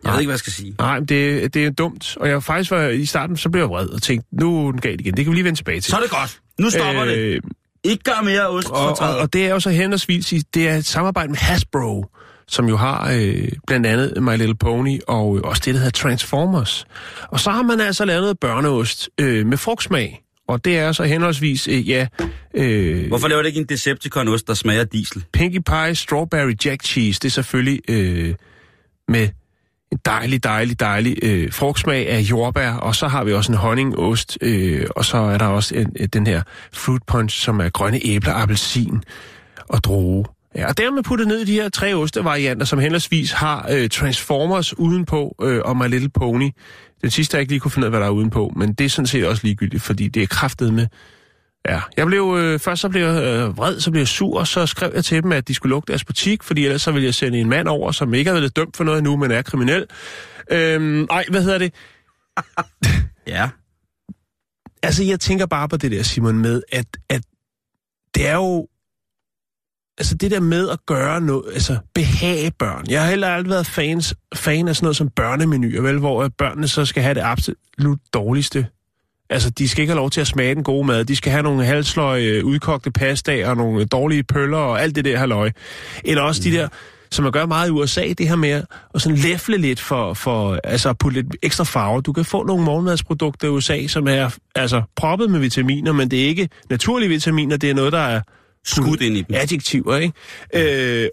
jeg jeg ved ikke, hvad jeg skal sige. Nej, men det, det er dumt. Og jeg faktisk var i starten, så blev jeg vred og tænkte, nu er den galt igen. Det kan vi lige vende tilbage til. Så er det godt. Nu stopper øh, det. Ikke gør mere ost og, og, og det er jo så henholdsvis, det er et samarbejde med Hasbro, som jo har øh, blandt andet My Little Pony og øh, også det, der hedder Transformers. Og så har man altså lavet noget børneost øh, med frugtsmag. Og det er så henholdsvis, øh, ja... Øh, Hvorfor laver det ikke en Decepticon-ost, der smager diesel? Pinkie Pie Strawberry Jack Cheese, det er selvfølgelig øh, med en dejlig, dejlig, dejlig øh, frugtsmag af jordbær, og så har vi også en honningost, øh, og så er der også en, en, den her fruit punch, som er grønne æbler, appelsin og droge. Ja, og dermed puttet ned i de her tre ostevarianter, som henholdsvis har øh, Transformers udenpå øh, og My Little Pony. Den sidste har jeg ikke lige kunne finde ud af, hvad der er udenpå, men det er sådan set også ligegyldigt, fordi det er kraftet med. Ja, jeg blev, øh, først så blev jeg øh, vred, så blev jeg sur, og så skrev jeg til dem, at de skulle lukke deres butik, fordi ellers så ville jeg sende en mand over, som ikke har været dømt for noget endnu, men er kriminel. Øhm, ej, hvad hedder det? Ja. Altså, jeg tænker bare på det der, Simon, med, at, at det er jo... Altså, det der med at gøre noget, altså, behage børn. Jeg har heller aldrig været fans, fan af sådan noget som børnemenuer, vel, hvor børnene så skal have det absolut dårligste. Altså, de skal ikke have lov til at smage den gode mad. De skal have nogle halsløg, øh, udkogte pastaer og nogle dårlige pøller og alt det der halløj. Eller også mm. de der, som man gør meget i USA, det her med at sådan læfle lidt for, for altså at putte lidt ekstra farve. Du kan få nogle morgenmadsprodukter i USA, som er altså proppet med vitaminer, men det er ikke naturlige vitaminer, det er noget, der er Skudt ind i dem. adjektiver, ikke? Øh,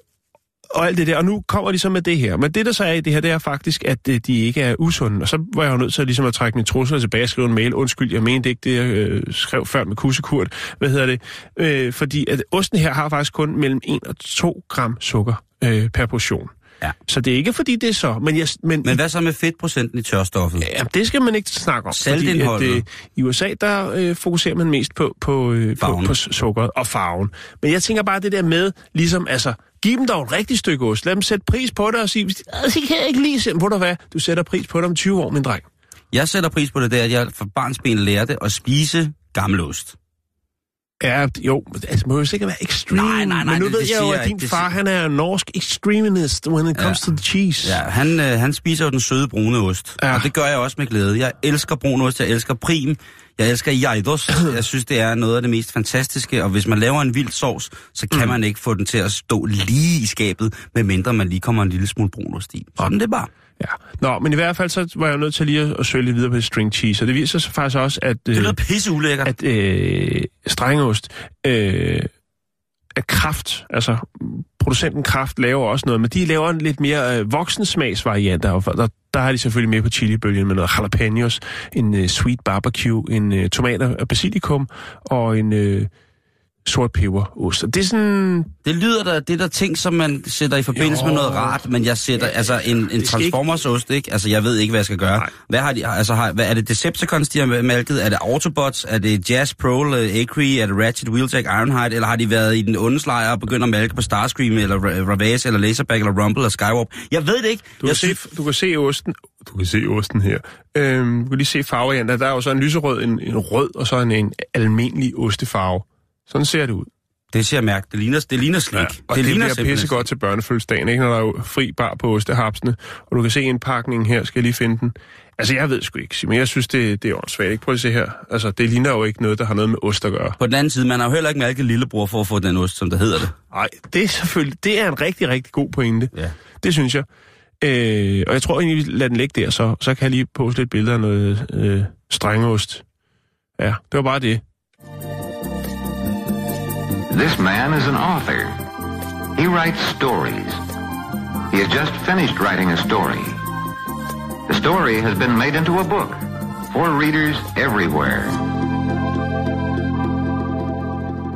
og alt det der. Og nu kommer de så med det her. Men det, der så er i det her, det er faktisk, at øh, de ikke er usunde. Og så var jeg jo nødt til at, ligesom at trække min trusler tilbage og skrive en mail. Undskyld, jeg mente ikke det, jeg øh, skrev før med kussekurt. Hvad hedder det? Øh, fordi at osten her har faktisk kun mellem 1 og 2 gram sukker øh, per portion. Ja. Så det er ikke fordi, det er så. Men, jeg, men, Men hvad så med fedtprocenten i tørstoffet? Ja, det skal man ikke snakke om. Fordi at, Saltindholdet. øh, I USA, der øh, fokuserer man mest på, på, øh, på, på sukkeret og farven. Men jeg tænker bare det der med, ligesom, altså, giv dem dog et rigtigt stykke ost. Lad dem sætte pris på det og sige, de, "Øh, det kan jeg ikke lide. Ved du hvad, du sætter pris på det om 20 år, min dreng. Jeg sætter pris på det der, at jeg fra barnsben lærte at spise gammelost. Ja, jo, altså, må jo sikkert være extreme. Nej, nej, nej, Men nu det- ved det jeg jo, at din. Det far, han er norsk extremist when it comes Ja. to the cheese. Ja, han, øh, han spiser jo den søde brune ost. Ja. Og det gør jeg også med glæde. Jeg elsker brun ost, jeg elsker prim, jeg elsker jajdos. Jeg synes, det er noget af det mest fantastiske. Og hvis man laver en vild sovs, så kan mm. man ikke få den til at stå lige i skabet, medmindre man lige kommer en lille smule brun ost i. Sådan det er bare. Ja. Nå, men i hvert fald så var jeg jo nødt til lige at, at søge lidt videre på det string cheese, og det viser sig faktisk også, at... Det øh, lyder pisse ulækkert. at øh, strengost øh, af kraft, altså producenten kraft laver også noget, men de laver en lidt mere øh, voksensmagsvariant, og der, der har de selvfølgelig med på chilibølgen med noget jalapenos, en øh, sweet barbecue, en øh, tomater og basilikum og en øh, sort peberost. Det er sådan... Det lyder da, det er der ting, som man sætter i forbindelse Jo. med noget rart, men jeg sætter, altså en, en Transformers-ost, ikke? Altså, jeg ved ikke, hvad jeg skal gøre. Nej. Hvad har de, altså, har, hvad, er det Decepticons, de har malket? Er det Autobots? Er det Jazz Pro, uh, Acre? Er det Ratchet, Wheeljack, Ironhide? Eller har de været i den onde slejer og begyndt at malke på Starscream, eller Ra- Ravage, eller Laserback, eller Rumble, eller Skywarp? Jeg ved det ikke. Du jeg kan, se, du kan se osten. Du kan se osten her. Øhm, du kan lige se farvevarianter. Der er jo så en lyserød, en, en rød og så en, en almindelig ostefarve. Sådan ser det ud. Det ser jeg mærke. Det ligner, det ligner slik. Ja, og det, det ligner bliver pisse godt til børnefødselsdagen, ikke, når der er jo fri bar på ostehapsene. Og du kan se indpakningen her, skal jeg lige finde den. Altså, jeg ved sgu ikke, men jeg synes, det, det er åndssvagt. Ikke? Prøv at se her. Altså, det ligner jo ikke noget, der har noget med ost at gøre. På den anden side, man har jo heller ikke malket lillebror for at få den ost, som der hedder det. Nej, det er selvfølgelig, det er en rigtig, rigtig god pointe. Ja. Det synes jeg. Øh, og jeg tror egentlig, vi lader den ligge der, så, så kan jeg lige poste lidt billeder af noget øh, strengost. Ja, det var bare det. This man is an author. He writes stories. He has just finished writing a story. The story has been made into a book for readers everywhere.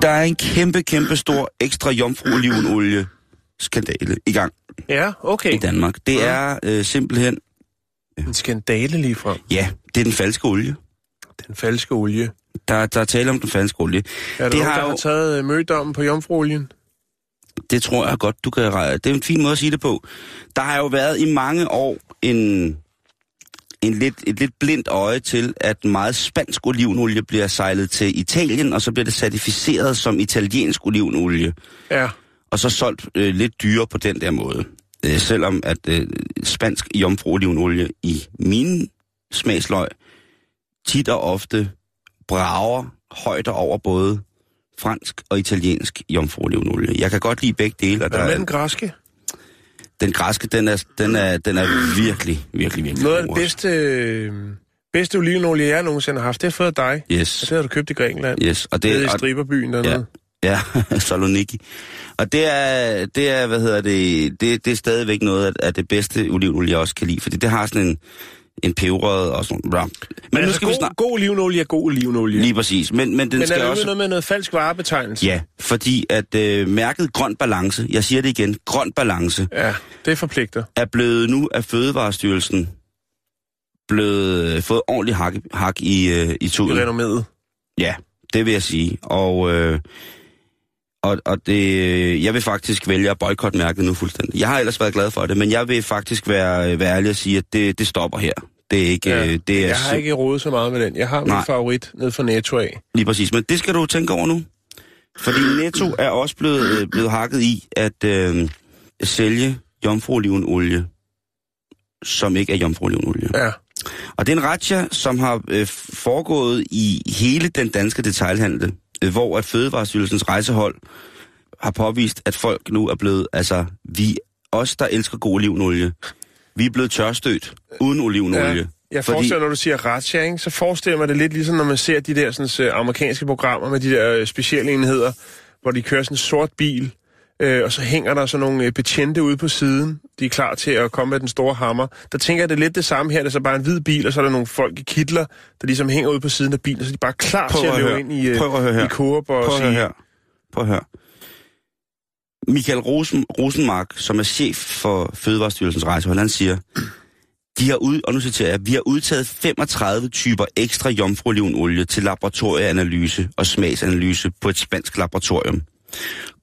Der er en kæmpe, kæmpe stor ekstra jomfruolivenolie skandale i gang Ja, okay. i Danmark. Det er øh, simpelthen, En skandale lige frem. ja, det er den falske olie. Den falske olie. Der, der er tale om den falske olie. Er der Det nogen, har der jo- har taget øh, mødommen på jomfruolien? Det tror jeg godt, du kan regne. Det er en fin måde at sige det på. Der har jo været i mange år en, en lidt, et lidt blindt øje til, at meget spansk olivenolie bliver sejlet til Italien, og så bliver det certificeret som italiensk olivenolie, Ja. og så solgt øh, lidt dyrere på den der måde. Øh, selvom at øh, spansk jomfruolivenolie i min smagsløg tit og ofte brager højder over både fransk og italiensk jomfruolivenolie. Jeg kan godt lide begge dele, og der er, den græske? den græske, den er, den, er, den er virkelig, virkelig, virkelig Noget af den bedste, øh, bedste olivenolie, jeg nogensinde har haft, det har fået dig. Yes, Og det har du købt i Grækenland. yes. Og det, i og, striberbyen dernede. ja. Ja, Saloniki. Og det er, det er, hvad hedder det, det, det er stadigvæk noget af, af det bedste olivenolie, jeg også kan lide, fordi det har sådan en, en peberrød og sådan bla. Men, Men nu altså, skal god, vi snart... god olivenolie er god olivenolie. Lige præcis. Men, men den Men er skal det også... noget med noget falsk varebetegnelse? Ja, fordi at øh, mærket grøn balance, jeg siger det igen, grøn balance, Ja, det forpligter. er blevet nu af Fødevarestyrelsen blevet øh, fået ordentligt hak, hak i, øh, i I tuden. renommet. Ja, det vil jeg sige. Og, øh, og, og det, jeg vil faktisk vælge at boykotte mærket nu fuldstændig. Jeg har ellers været glad for det, men jeg vil faktisk være, være ærlig og sige, at det, det stopper her. Det er ikke... Ja, øh, det er jeg har ikke rodet så meget med den. Jeg har min Nej. favorit ned fra Netto af. Lige præcis, men det skal du tænke over nu. Fordi Netto er også blevet, øh, blevet hakket i at øh, sælge jomfruolivenolie, som ikke er jomfruolivenolie. Ja. Og det er en ratcha, som har øh, foregået i hele den danske detailhandel, øh, hvor at Fødevarestyrelsens rejsehold har påvist, at folk nu er blevet, altså vi, os der elsker god olivenolie, vi er blevet tørstødt uden olivenolie. Ja. Jeg forestiller, når du siger Razzia, ikke, så forestiller mig det lidt ligesom, når man ser de der sådan, uh, amerikanske programmer med de der uh, specialenheder, hvor de kører sådan en sort bil, øh, og så hænger der sådan nogle øh, betjente ude på siden. De er klar til at komme med den store hammer. Der tænker jeg, det er lidt det samme her. Det er så bare en hvid bil, og så er der nogle folk i kitler, der ligesom hænger ude på siden af bilen, så er de bare klar Prøv til at at løbe høre. ind i, øh, Prøv at høre her. i Coop og Prøv at sige, her. Prøv at høre. Michael Rosen, Rosenmark, som er chef for Fødevarestyrelsens rejsehold, han siger, de har ud, og nu citerer jeg, vi har udtaget 35 typer ekstra jomfruolivenolie til laboratorieanalyse og smagsanalyse på et spansk laboratorium.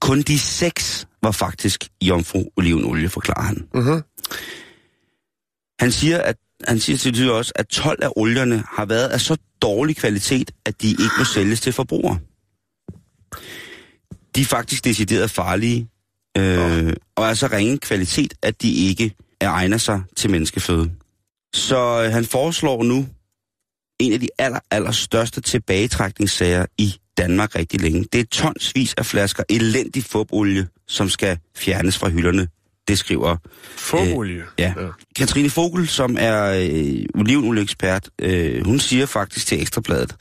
Kun de seks var faktisk jomfruolivenolie, forklarer han. Mhm. Han siger, at han siger til det også, at 12 af olierne har været af så dårlig kvalitet, at de ikke må sælges til forbrugere. De er faktisk decideret farlige, øh, og er så ringe kvalitet, at de ikke er egner sig til menneskeføde. Så øh, han foreslår nu en af de aller, aller største tilbagetrækningssager i Danmark rigtig længe. Det er tonsvis af flasker elendig fubolie, som skal fjernes fra hylderne. Det skriver Fogolie. Ja. ja. Katrine Fogel, som er øh, olivenolieekspert, øh, hun siger faktisk til Ekstrabladet,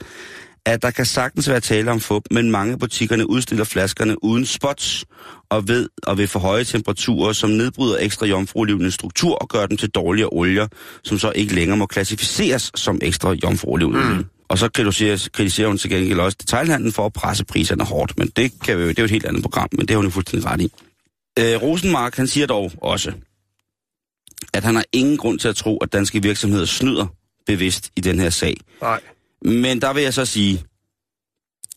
at der kan sagtens være tale om fup, men mange butikkerne udstiller flaskerne uden spots og ved og ved for høje temperaturer, som nedbryder ekstra jomfruolivens struktur og gør dem til dårligere olier, som så ikke længere må klassificeres som ekstra jomfruolivenolie. Mm. Og så kritiserer, kritiserer hun til gengæld også detailhandlen for at presse priserne hårdt, men det, kan vi, det er jo et helt andet program, men det har hun jo fuldstændig ret i. Øh, Rosenmark, han siger dog også, at han har ingen grund til at tro, at danske virksomheder snyder bevidst i den her sag. Nej. Men der vil jeg så sige,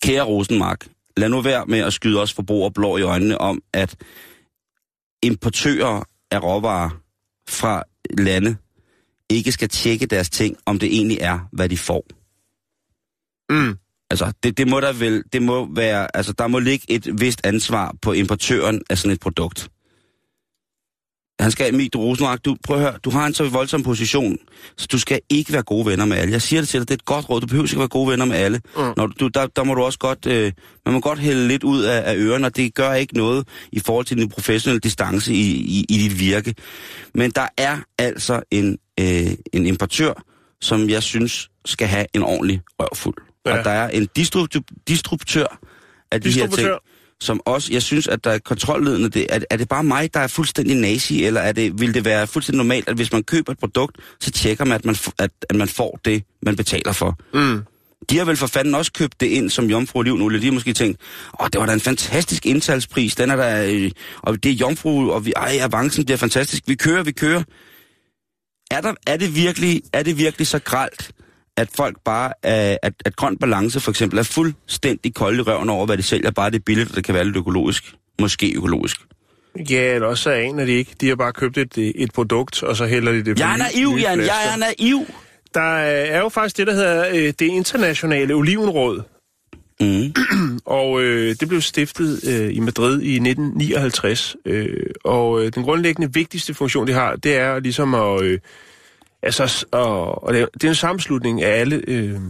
kære Rosenmark, lad nu være med at skyde os forbrugere blå i øjnene om, at importører af råvarer fra lande ikke skal tjekke deres ting, om det egentlig er, hvad de får. Mm. Altså, det, det må der vel, det må være, altså, der må ligge et vist ansvar på importøren af sådan et produkt. Han skal, Emil Rosenmark, du, prøv at høre, du har en så voldsom position, så du skal ikke være gode venner med alle. Jeg siger det til dig, det er et godt råd, du behøver ikke være gode venner med alle. Mm. Når du, der, der må du også godt, øh, man må godt hælde lidt ud af, af ørerne, og det gør ikke noget i forhold til din professionelle distance i, i, i dit virke. Men der er altså en, øh, en importør, som jeg synes skal have en ordentlig røvfuld. Ja. Og der er en distrib- distributør af de her ting, som også, jeg synes, at der er kontrolledende. Det, er, er det bare mig, der er fuldstændig nazi, eller er det, vil det være fuldstændig normalt, at hvis man køber et produkt, så tjekker man, at man, at, at man får det, man betaler for? Mm. De har vel for fanden også købt det ind som jomfru olivenolie. De har måske tænkt, åh, det var da en fantastisk indsalgspris. Den er der, øh, og det er jomfru, og vi, ej, avancen bliver fantastisk. Vi kører, vi kører. Er, der, er, det virkelig, er det virkelig så gralt, at folk bare, er, at, at grøn balance for eksempel er fuldstændig kold i røven over, hvad de sælger, bare det er billigt, og det kan være lidt økologisk. Måske økologisk. Ja, eller også så aner de ikke. De har bare købt et, et produkt, og så hælder de det på Jeg er naiv, Jan. Jeg er naiv. Der er jo faktisk det, der hedder øh, det internationale olivenråd. Mm. Og øh, det blev stiftet øh, i Madrid i 1959. Øh, og øh, den grundlæggende vigtigste funktion, det har, det er ligesom at... Øh, altså, og, og det, er, en sammenslutning af alle øh,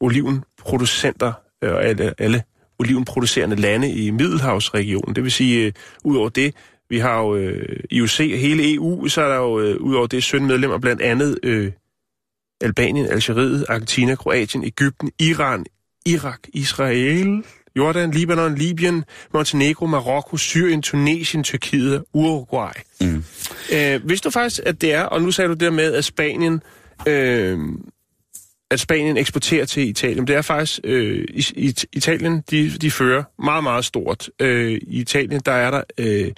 olivenproducenter øh, og alle, alle olivenproducerende lande i Middelhavsregionen. Det vil sige, øh, ud over det, vi har jo øh, IOC og hele EU, så er der jo øh, ud over det 17 medlemmer, blandt andet øh, Albanien, Algeriet, Argentina, Kroatien, Ægypten, Iran, Irak, Israel, Jordan, Libanon, Libyen, Montenegro, Marokko, Syrien, Tunesien, Tyrkiet og Uruguay. Mm. Øh, vidste du faktisk, at det er, og nu sagde du det med, at Spanien, øh, at Spanien eksporterer til Italien. Det er faktisk, øh, i, i, Italien, de, de fører meget, meget stort. Øh, I Italien, der er der øh,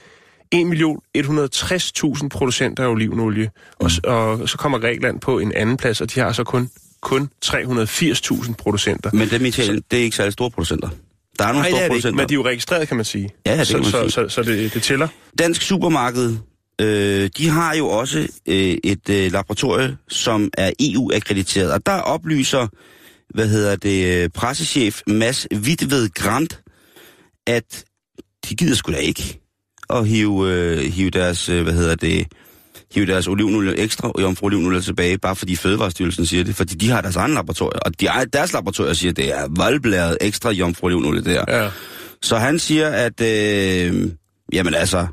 1.160.000 producenter af olivenolie, mm. og, og så kommer Grækenland på en anden plads, og de har så kun kun 380.000 producenter. Men dem i Italien, det er ikke særlig store producenter. Der er nogle Nej, store det er det producenter. ikke, men de er jo registreret, kan man sige. Ja, ja, det så, man så, sige. så, så det, det tæller. Dansk Supermarked, øh, de har jo også øh, et øh, laboratorie, som er EU-akkrediteret. Og der oplyser, hvad hedder det, øh, pressechef Mads Hvidtved Grant, at de gider sgu da ikke at hive, øh, hive deres, øh, hvad hedder det, hive deres olivenolie ekstra og jomfru olivenolie tilbage, bare fordi Fødevarestyrelsen siger det, fordi de har deres egen laboratorie, og de, deres laboratorie siger, at det er voldblæret ekstra jomfru olivenolie der. Ja. Så han siger, at, øh, jamen altså,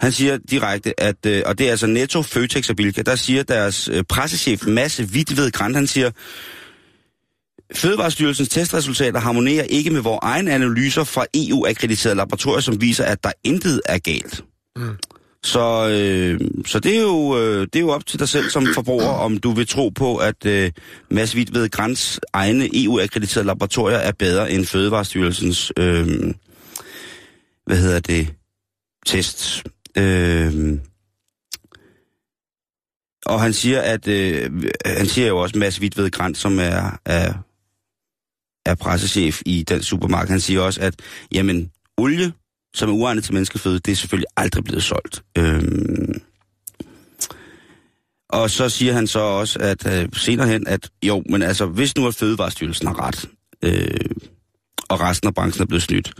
han siger direkte, at, øh, og det er altså Netto, Føtex og Bilka, der siger deres øh, pressechef Mads Hvidtved Grant, han siger, Fødevarestyrelsens testresultater harmonerer ikke med vores egne analyser fra EU-akkrediterede laboratorier, som viser, at der intet er galt. Mm. Så, øh, så det, er jo, øh, det er jo op til dig selv som forbruger, om du vil tro på, at øh, Mads Hvidtved Grants egne EU-akkrediterede laboratorier er bedre end Fødevarestyrelsens, øh, hvad hedder det, test. Øh, og han siger, at øh, han siger jo også Mads Hvidved Grant, som er, er, er pressechef i den supermarked, han siger også, at jamen, olie, som er uegnet til menneskeføde, det er selvfølgelig aldrig blevet solgt. Øhm, og så siger han så også, at øh, senere hen, at jo, men altså, hvis nu at Fødevarestyrelsen har ret, øh, og resten af branchen er blevet snydt,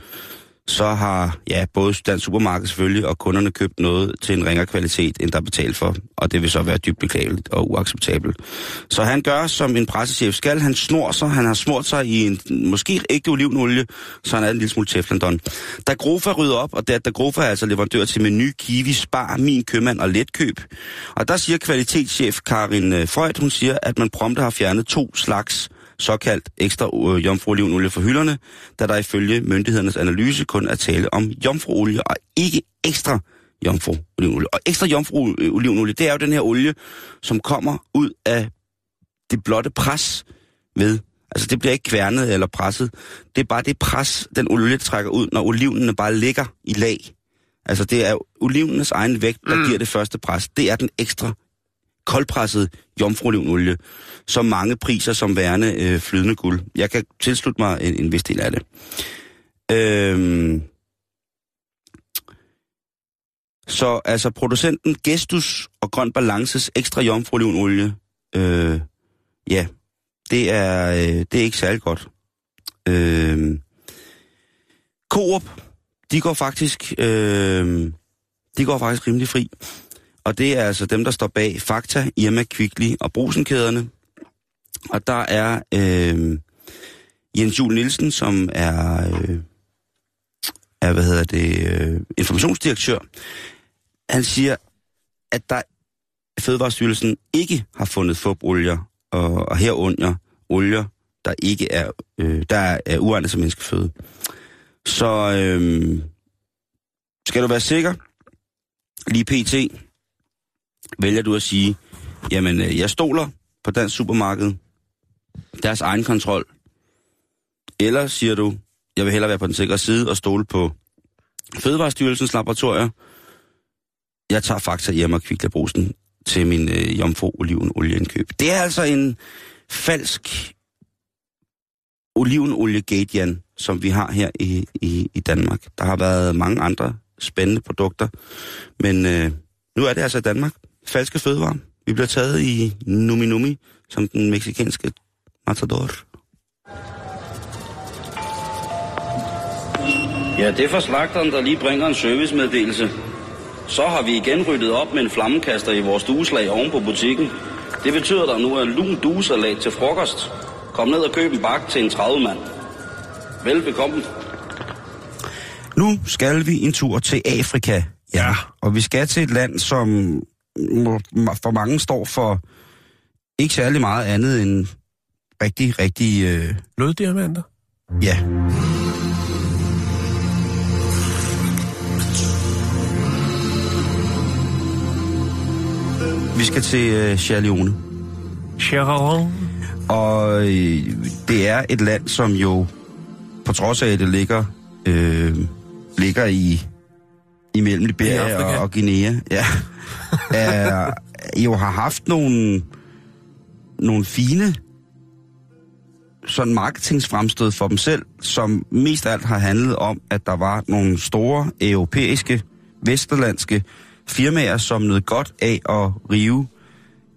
så har ja, både Dansk Supermarked selvfølgelig og kunderne købt noget til en ringere kvalitet, end der er betalt for. Og det vil så være dybt beklageligt og uacceptabelt. Så han gør, som en pressechef skal. Han snor sig. Han har smurt sig i en måske ægte olivenolie, så han er en lille smule teflondon. Da Grofa rydder op, og der, da Grofa er altså leverandør til Menu, Kiwi, Spar, Min Købmand og Letkøb. Og der siger kvalitetschef Karin øh, Freud, hun siger, at man prompte har fjernet to slags såkaldt ekstra øh, jomfruolivenolie fra hylderne, da der ifølge myndighedernes analyse kun er tale om jomfruolie og ikke ekstra jomfruolivenolie. Og ekstra jomfruolivenolie, det er jo den her olie, som kommer ud af det blotte pres ved. Altså det bliver ikke kværnet eller presset. Det er bare det pres, den olie trækker ud, når olivenene bare ligger i lag. Altså det er olivenes egen vægt, der mm. giver det første pres. Det er den ekstra koldpresset jomfruolivenolie, som mange priser som værende øh, flydende guld. Jeg kan tilslutte mig en, en vis del af det. Øhm, så altså producenten Gestus og Grøn Balances ekstra jomfruolivenolie, øh, ja, det er, øh, det er ikke særlig godt. Øh, Coop, de går faktisk, øh, de går faktisk rimelig fri. Og det er altså dem, der står bag Fakta, Irma, Kvickly og Brusenkæderne. Og der er øh, Jens Jul Nielsen, som er, øh, er hvad hedder det, øh, informationsdirektør. Han siger, at der Fødevarestyrelsen ikke har fundet fupolier og, og herunder olier, der ikke er, øh, der er, er uegnet som menneskeføde. Så øh, skal du være sikker, lige pt, vælger du at sige, jamen øh, jeg stoler på dansk supermarked, deres egen kontrol, eller siger du, jeg vil hellere være på den sikre side og stole på Fødevarestyrelsens laboratorier, jeg tager fakta hjem og kviklabrusen til min øh, jomfru olivenolieindkøb. Det er altså en falsk olivenolie gate, Jan, som vi har her i, i, i Danmark. Der har været mange andre spændende produkter, men øh, nu er det altså Danmark. Falske fødevarer. Vi bliver taget i Numi Numi, som den meksikanske matador. Ja, det er for slagteren, der lige bringer en servicemeddelelse. Så har vi igen ryddet op med en flammekaster i vores dueslag oven på butikken. Det betyder, at der nu er lun duesalat til frokost. Kom ned og køb en bakke til en 30 mand. Velbekomme. Nu skal vi en tur til Afrika. Ja. Og vi skal til et land, som for mange står for ikke særlig meget andet end rigtig, rigtig... Øh, Bloddiamanter? Ja. Vi skal til øh, Sierra Leone. Cheron. Og øh, det er et land, som jo, på trods af, at det ligger, øh, ligger i imellem I Liberia og, og Guinea, ja, er, jo har haft nogle, nogle fine sådan marketingsfremstød for dem selv, som mest af alt har handlet om, at der var nogle store europæiske, vesterlandske firmaer, som nød godt af at rive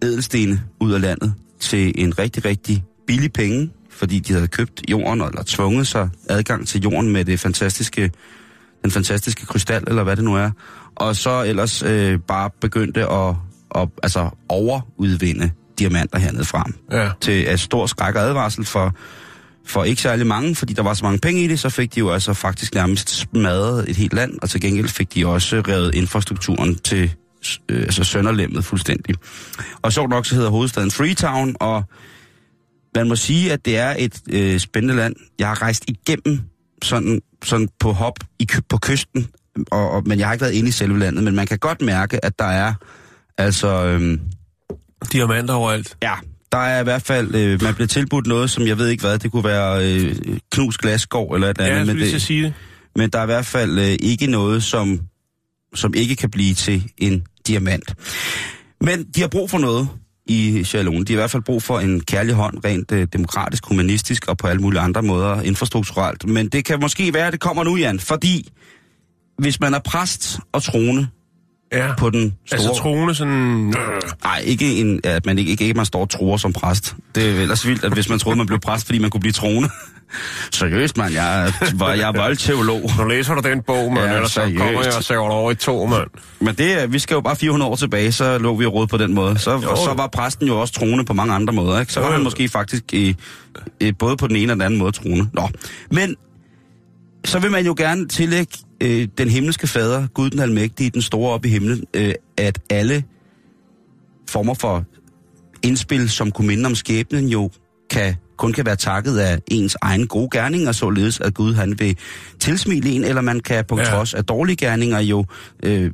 ædelstene ud af landet til en rigtig, rigtig billig penge, fordi de havde købt jorden, eller tvunget sig adgang til jorden med det fantastiske, den fantastiske krystal, eller hvad det nu er. Og så ellers øh, bare begyndte at, at altså overudvinde diamanter hernede frem. Ja. Til at stor skræk og advarsel for, for ikke særlig mange, fordi der var så mange penge i det, så fik de jo altså faktisk nærmest smadret et helt land, og til gengæld fik de også revet infrastrukturen til øh, altså sønderlemmet fuldstændig. Og sjovt nok så hedder hovedstaden Freetown, og man må sige, at det er et øh, spændende land. Jeg har rejst igennem sådan, sådan på hop i, på kysten, og, og, men jeg har ikke været inde i selve landet, men man kan godt mærke, at der er altså... Øh, Diamanter overalt. Ja, der er i hvert fald, øh, man bliver tilbudt noget, som jeg ved ikke hvad, det kunne være øh, knus glasskov eller et Ja, jeg andet, men, til at det, sige det. men der er i hvert fald øh, ikke noget, som, som ikke kan blive til en diamant. Men de har brug for noget i Sierra Leone. De har i hvert fald brug for en kærlig hånd, rent øh, demokratisk, humanistisk og på alle mulige andre måder, infrastrukturelt. Men det kan måske være, at det kommer nu, Jan, fordi hvis man er præst og troende Ja. på den store... Altså troende sådan... Nej, ikke, en, at man ikke, ikke, ikke man står og troer som præst. Det er ellers vildt, at hvis man troede, man blev præst, fordi man kunne blive troende. Seriøst, mand. Jeg, er- var, jeg er voldteolog. Nu læser du den bog, mand, Ja, så kommer jeg og sæver over i to, mand. Men det, vi skal jo bare 400 år tilbage, så lå vi råd på den måde. Så, Jo. så var præsten jo også troende på mange andre måder. Ikke? Så var han måske faktisk i, i, både på den ene og den anden måde troende. Nå. Men så vil man jo gerne tillægge øh, den himmelske fader, Gud den almægtige, den store op i himlen, øh, at alle former for indspil, som kunne minde om skæbnen, jo kan, kun kan være takket af ens egen gode gerninger, således at Gud han vil tilsmile en, eller man kan på Ja. ja. trods af dårlige gerninger jo øh,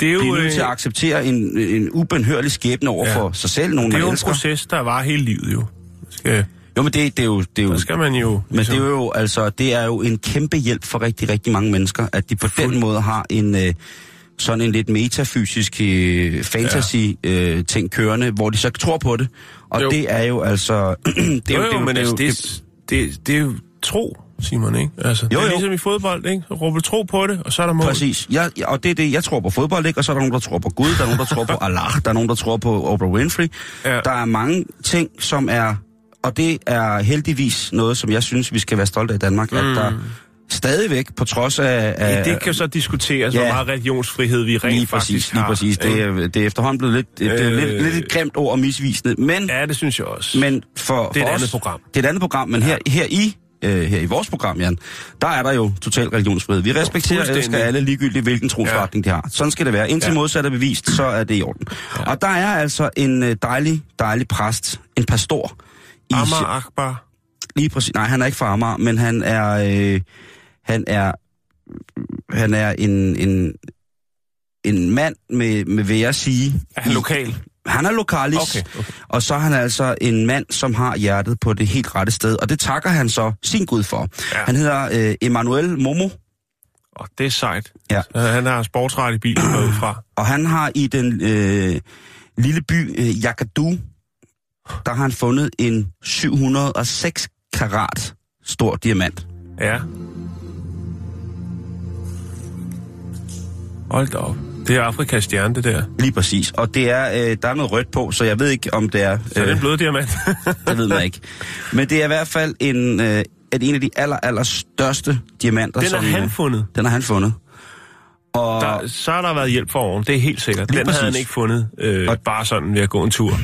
Det er jo, blive nødt øh, til at acceptere en, en ubenhørlig skæbne over Ja. ja. for sig selv, nogen det er jo en elsker. proces, der var hele livet jo. Skal, Jo, men det, det er jo... Det er jo skal man jo... men det er jo altså, det er jo en kæmpe hjælp for rigtig, rigtig mange mennesker, at de på den måde har en øh, sådan en lidt metafysisk øh, fantasy-ting kørende, hvor de så tror på det. Og Jo. jo. det er jo altså... det er jo, jo, men det, er altså, jo- det, det, det er jo tro, Simon, ikke? Altså, Jo, det er jo. ligesom i fodbold, ikke? Du tro på det, og så er der mål. Præcis. Jeg, jeg, og det er det, jeg tror på fodbold, ikke? Og så er der nogen, der tror på Gud, der er nogen, der tror på Allah, der er nogen, der tror på Oprah Winfrey. Ja. Der er mange ting, som er... Og det er heldigvis noget, som jeg synes, vi skal være stolte af i Danmark, mm. at der stadigvæk, på trods af... af Det kan så diskuteres, Ja. hvor meget religionsfrihed vi rent lige faktisk præcis, har. lige præcis. Det er, det er efterhånden blevet lidt, det er Øh. lidt, lidt et grimt ord og misvisende. Men, Ja, det synes jeg også. men for, Det er for et os, andet program. Det er et andet program, men her, her i øh, her i vores program, Jan, der er der jo total religionsfrihed. Vi respekterer og elsker alle ligegyldigt, hvilken trosretning de har. Sådan skal det være. Indtil Ja. modsat er bevist, så er det i orden. Og der er altså en øh, dejlig, dejlig præst, en pastor. I Amar Akbar. Lige præcis. Nej, han er ikke fra Amager, men han er... Øh, han er... Han er en, en, en mand med, med, vil jeg sige... Er han lokal? Han er lokalis, Okay, okay. og så er han altså en mand, som har hjertet på det helt rette sted, og det takker han så sin Gud for. Ja. Han hedder øh, Emmanuel Momo, Og det er sejt. Ja. Han har sportsret i bilen fra. og han har i den øh, lille by øh, Yakadu, der har han fundet en 706 karat stor diamant. Ja. Hold da op. Det er Afrikas stjerne, det der. Lige præcis. Og det er, øh, der er noget rødt på, så jeg ved ikke, om det er... Så er det en blød diamant. det ved man ikke. Men det er i hvert fald en, øh, at en af de aller, aller største diamanter, Den har som... han øh, fundet. Den har han fundet. Og Der, så har der været hjælp for oven, det er helt sikkert. Lige Den havde han præcis. ikke fundet, øh, Og- bare sådan ved at gå en tur.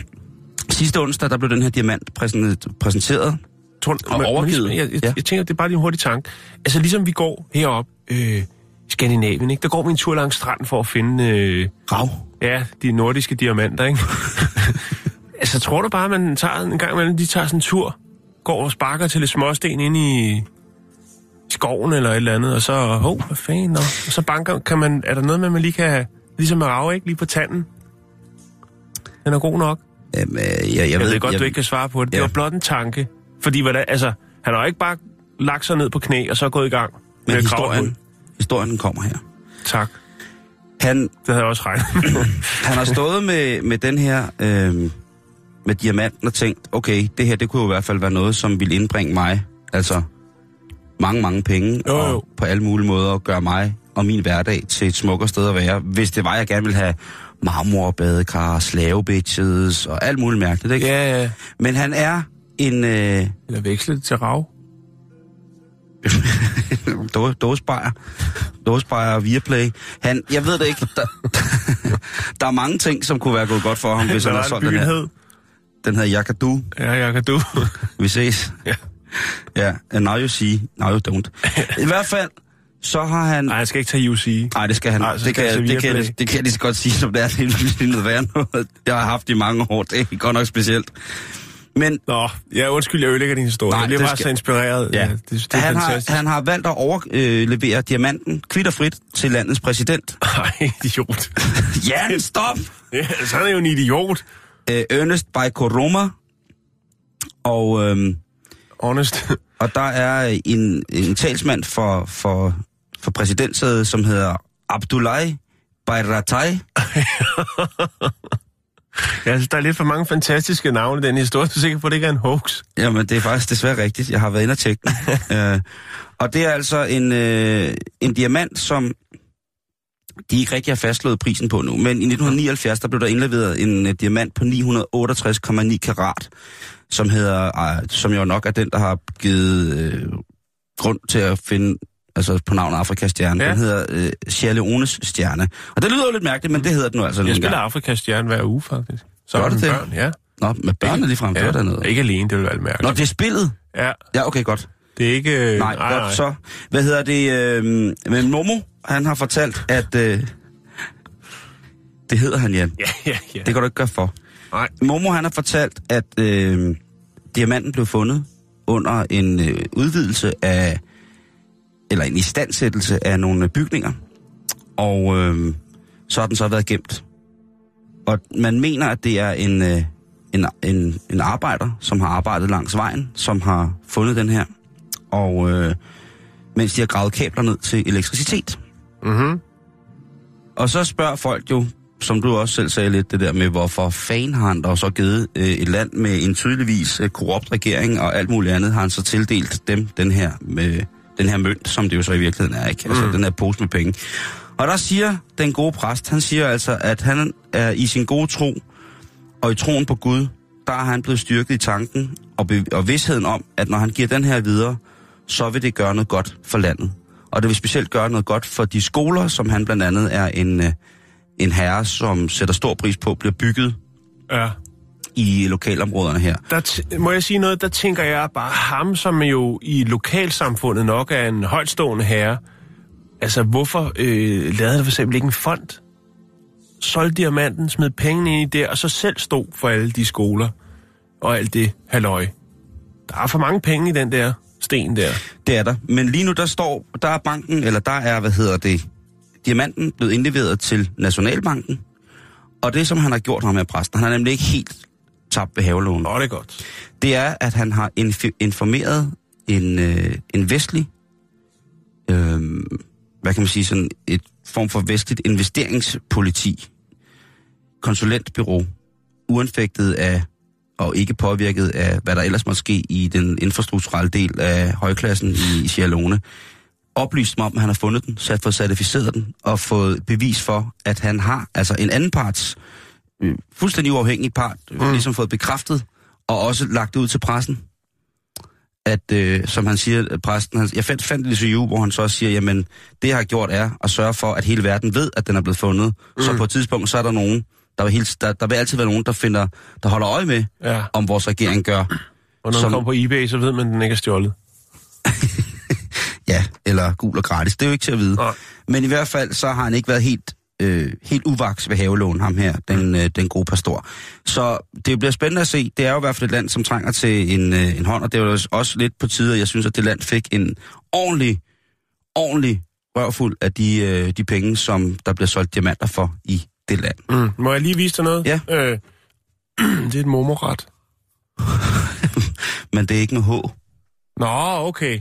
sidste onsdag, der blev den her diamant præsent- præsenteret. Tror, Og men overgivet. Ligesom, jeg, jeg, Ja. jeg tænker, det er bare lige en hurtig tanke. Altså ligesom vi går herop øh, i Skandinavien, ikke? der går vi en tur langs stranden for at finde øh, Rav. ja, de nordiske diamanter. Ikke? altså tror du bare, man tager en gang imellem, de tager sådan en tur går og sparker til lidt småsten ind i skoven eller et eller andet, og så, hov, hvad fanden, og, så banker, kan man, er der noget med, at man lige kan, ligesom med rav, ikke, lige på tanden? Den er god nok. Jamen, øh, jeg, jeg, Jeg, jeg ved, ved godt, jeg, du ikke kan svare på det. Det Ja. var blot en tanke. Fordi, hvordan, altså, han har jo ikke bare lagt sig ned på knæ, og så gået i gang. Men med historien, historien kommer her. Tak. Han, Det havde jeg også regnet han har stået med, med den her, øh, med diamanten og tænkt, okay, det her, det kunne jo i hvert fald være noget, som ville indbringe mig, altså mange, mange penge, Jo, jo. og på alle mulige måder gøre mig og min hverdag til et smukkere sted at være. Hvis det var, jeg gerne ville have marmorbadekar, slavebitches og alt muligt mærkeligt, ikke? ja, ja. Men han er en øh, Eller veksle det til rav. då- dåsebajer. Dåsebajer og Viaplay. Han, jeg ved det ikke. Der, der er mange ting, som kunne være gået godt for ham, hvis han havde det, solgt den her. hed? Den hedder Yakadu. Ja, jeg kan du. Vi ses. Ja. Ja, and now you see, now you don't. I hvert fald, så har han... Nej, jeg skal ikke tage UC. Nej, det skal han. Nej, det, kan, det, kan Viaplay. det kan jeg lige så godt sige, som det er. Det er noget værre noget, jeg har haft i mange år. Det er godt nok specielt. Men Nå, ja, undskyld, jeg ødelægger din historie. Nej, jeg bliver bare skal- så inspireret. Ja. det, det er han, har, fantastisk. han har valgt at overlevere diamanten kvitterfrit til landets præsident. Ej, idiot. Jan, stop! ja, så er han jo en idiot. Øh, Ernest Baikoroma. Og, øhm, Honest. og der er en, en talsmand for, for, for præsidentsædet, som hedder Abdullahi Bayratai. Jeg synes, der er lidt for mange fantastiske navne i den historie. Du er sikker på, at det ikke er en hoax? Jamen, det er faktisk desværre rigtigt. Jeg har været inde og tjekke den. øh, og det er altså en, øh, en diamant, som de ikke rigtig har fastslået prisen på nu. Men i 1979, der blev der indleveret en uh, diamant på 968,9 karat, som hedder, uh, som jo nok er den, der har givet øh, grund til at finde altså på navnet Afrikas stjerne. Ja. Ja. Den hedder øh, Sierra Leones stjerne. Og det lyder jo lidt mærkeligt, men det hedder den nu altså. Jeg spiller engang. Afrikas stjerne hver uge, faktisk. Så Gør det det? børn, ja. Nå, med børnene lige frem, det var dernede. Ikke alene, det vil være mærkeligt. Nå, det er spillet? Ja, Ja, okay, godt. det er ikke... øh, Nej, godt så. Hvad hedder det? Øh, men Momo, han har fortalt, at... Øh, det hedder han, Jan. Ja, ja, ja. Det kan du ikke gøre for. Nej. Momo, han har fortalt, at øh, diamanten blev fundet under en øh, udvidelse af... Eller en istandsættelse af nogle bygninger. Og øh, så har den så været gemt. Og man mener, at det er en, øh, en, en, en arbejder, som har arbejdet langs vejen, som har fundet den her. Og øh, mens de har gravet kabler ned til elektricitet. Mm-hmm. Og så spørger folk jo, som du også selv sagde lidt, det der med, hvorfor fanden har han dog så givet øh, et land med en tydeligvis øh, korrupt regering og alt muligt andet, har han så tildelt dem den her, med, den her mønt, som det jo så i virkeligheden er, ikke? Altså Mm. den her pose med penge. Og der siger den gode præst, han siger altså, at han er i sin gode tro, og i troen på Gud, der er han blevet styrket i tanken og, og vidsheden om, at når han giver den her videre, så vil det gøre noget godt for landet. Og det vil specielt gøre noget godt for de skoler, som han blandt andet er en, øh, en herre, som sætter stor pris på, bliver bygget Ja. I lokalområderne her. Der må jeg sige noget, der tænker jeg bare ham, som jo i lokalsamfundet nok er en højtstående herre. Altså, hvorfor øh, lavede der for eksempel ikke en fond? Solgte diamanten, smed pengene ind i der, og så selv stod for alle de skoler og alt det halløj. Der er for mange penge i den der sten der. Det er der. Men lige nu, der står, der er banken, eller der er, hvad hedder det, diamanten blevet indleveret til Nationalbanken. Og det, som han har gjort ham med præsten, han har nemlig ikke helt tabt ved havelån. Nå, det er godt. det er, at han har inf- informeret en, øh, en vestlig, øh, hvad kan man sige, sådan et form for vestligt investeringspoliti, konsulentbyrå, uanfægtet af og ikke påvirket af, hvad der ellers måtte ske i den infrastrukturelle del af højklassen i Sierra Leone, oplyst mig om, at han har fundet den, sat for certificeret den, og fået bevis for, at han har altså en anden parts, øh, fuldstændig uafhængig part, mm. ligesom fået bekræftet, og også lagt det ud til pressen, at, øh, som han siger, at præsten, han, jeg fandt, fandt det i interview, hvor han så siger, jamen, det jeg har gjort er at sørge for, at hele verden ved, at den er blevet fundet. Mm. Så på et tidspunkt, så er der nogen, der vil, helt, der, der vil altid være nogen, der finder, der holder øje med, Ja. om vores regering gør. Og når Som- man kommer på eBay, så ved man, at den ikke er stjålet. Ja, eller gul og gratis. Det er jo ikke til at vide. Nej. Men i hvert fald, så har han ikke været helt øh, helt uvaks ved havelån, ham her, den, øh, den gode pastor. Så det bliver spændende at se. Det er jo i hvert fald et land, som trænger til en, øh, en hånd, og det er jo også lidt på tide, at jeg synes, at det land fik en ordentlig, ordentlig rørfuld af de, øh, de penge, som der bliver solgt diamanter for i det land. Mm. Må jeg lige vise dig noget? Ja. Øh, det er et momoret. Men det er ikke med H. Nå, okay.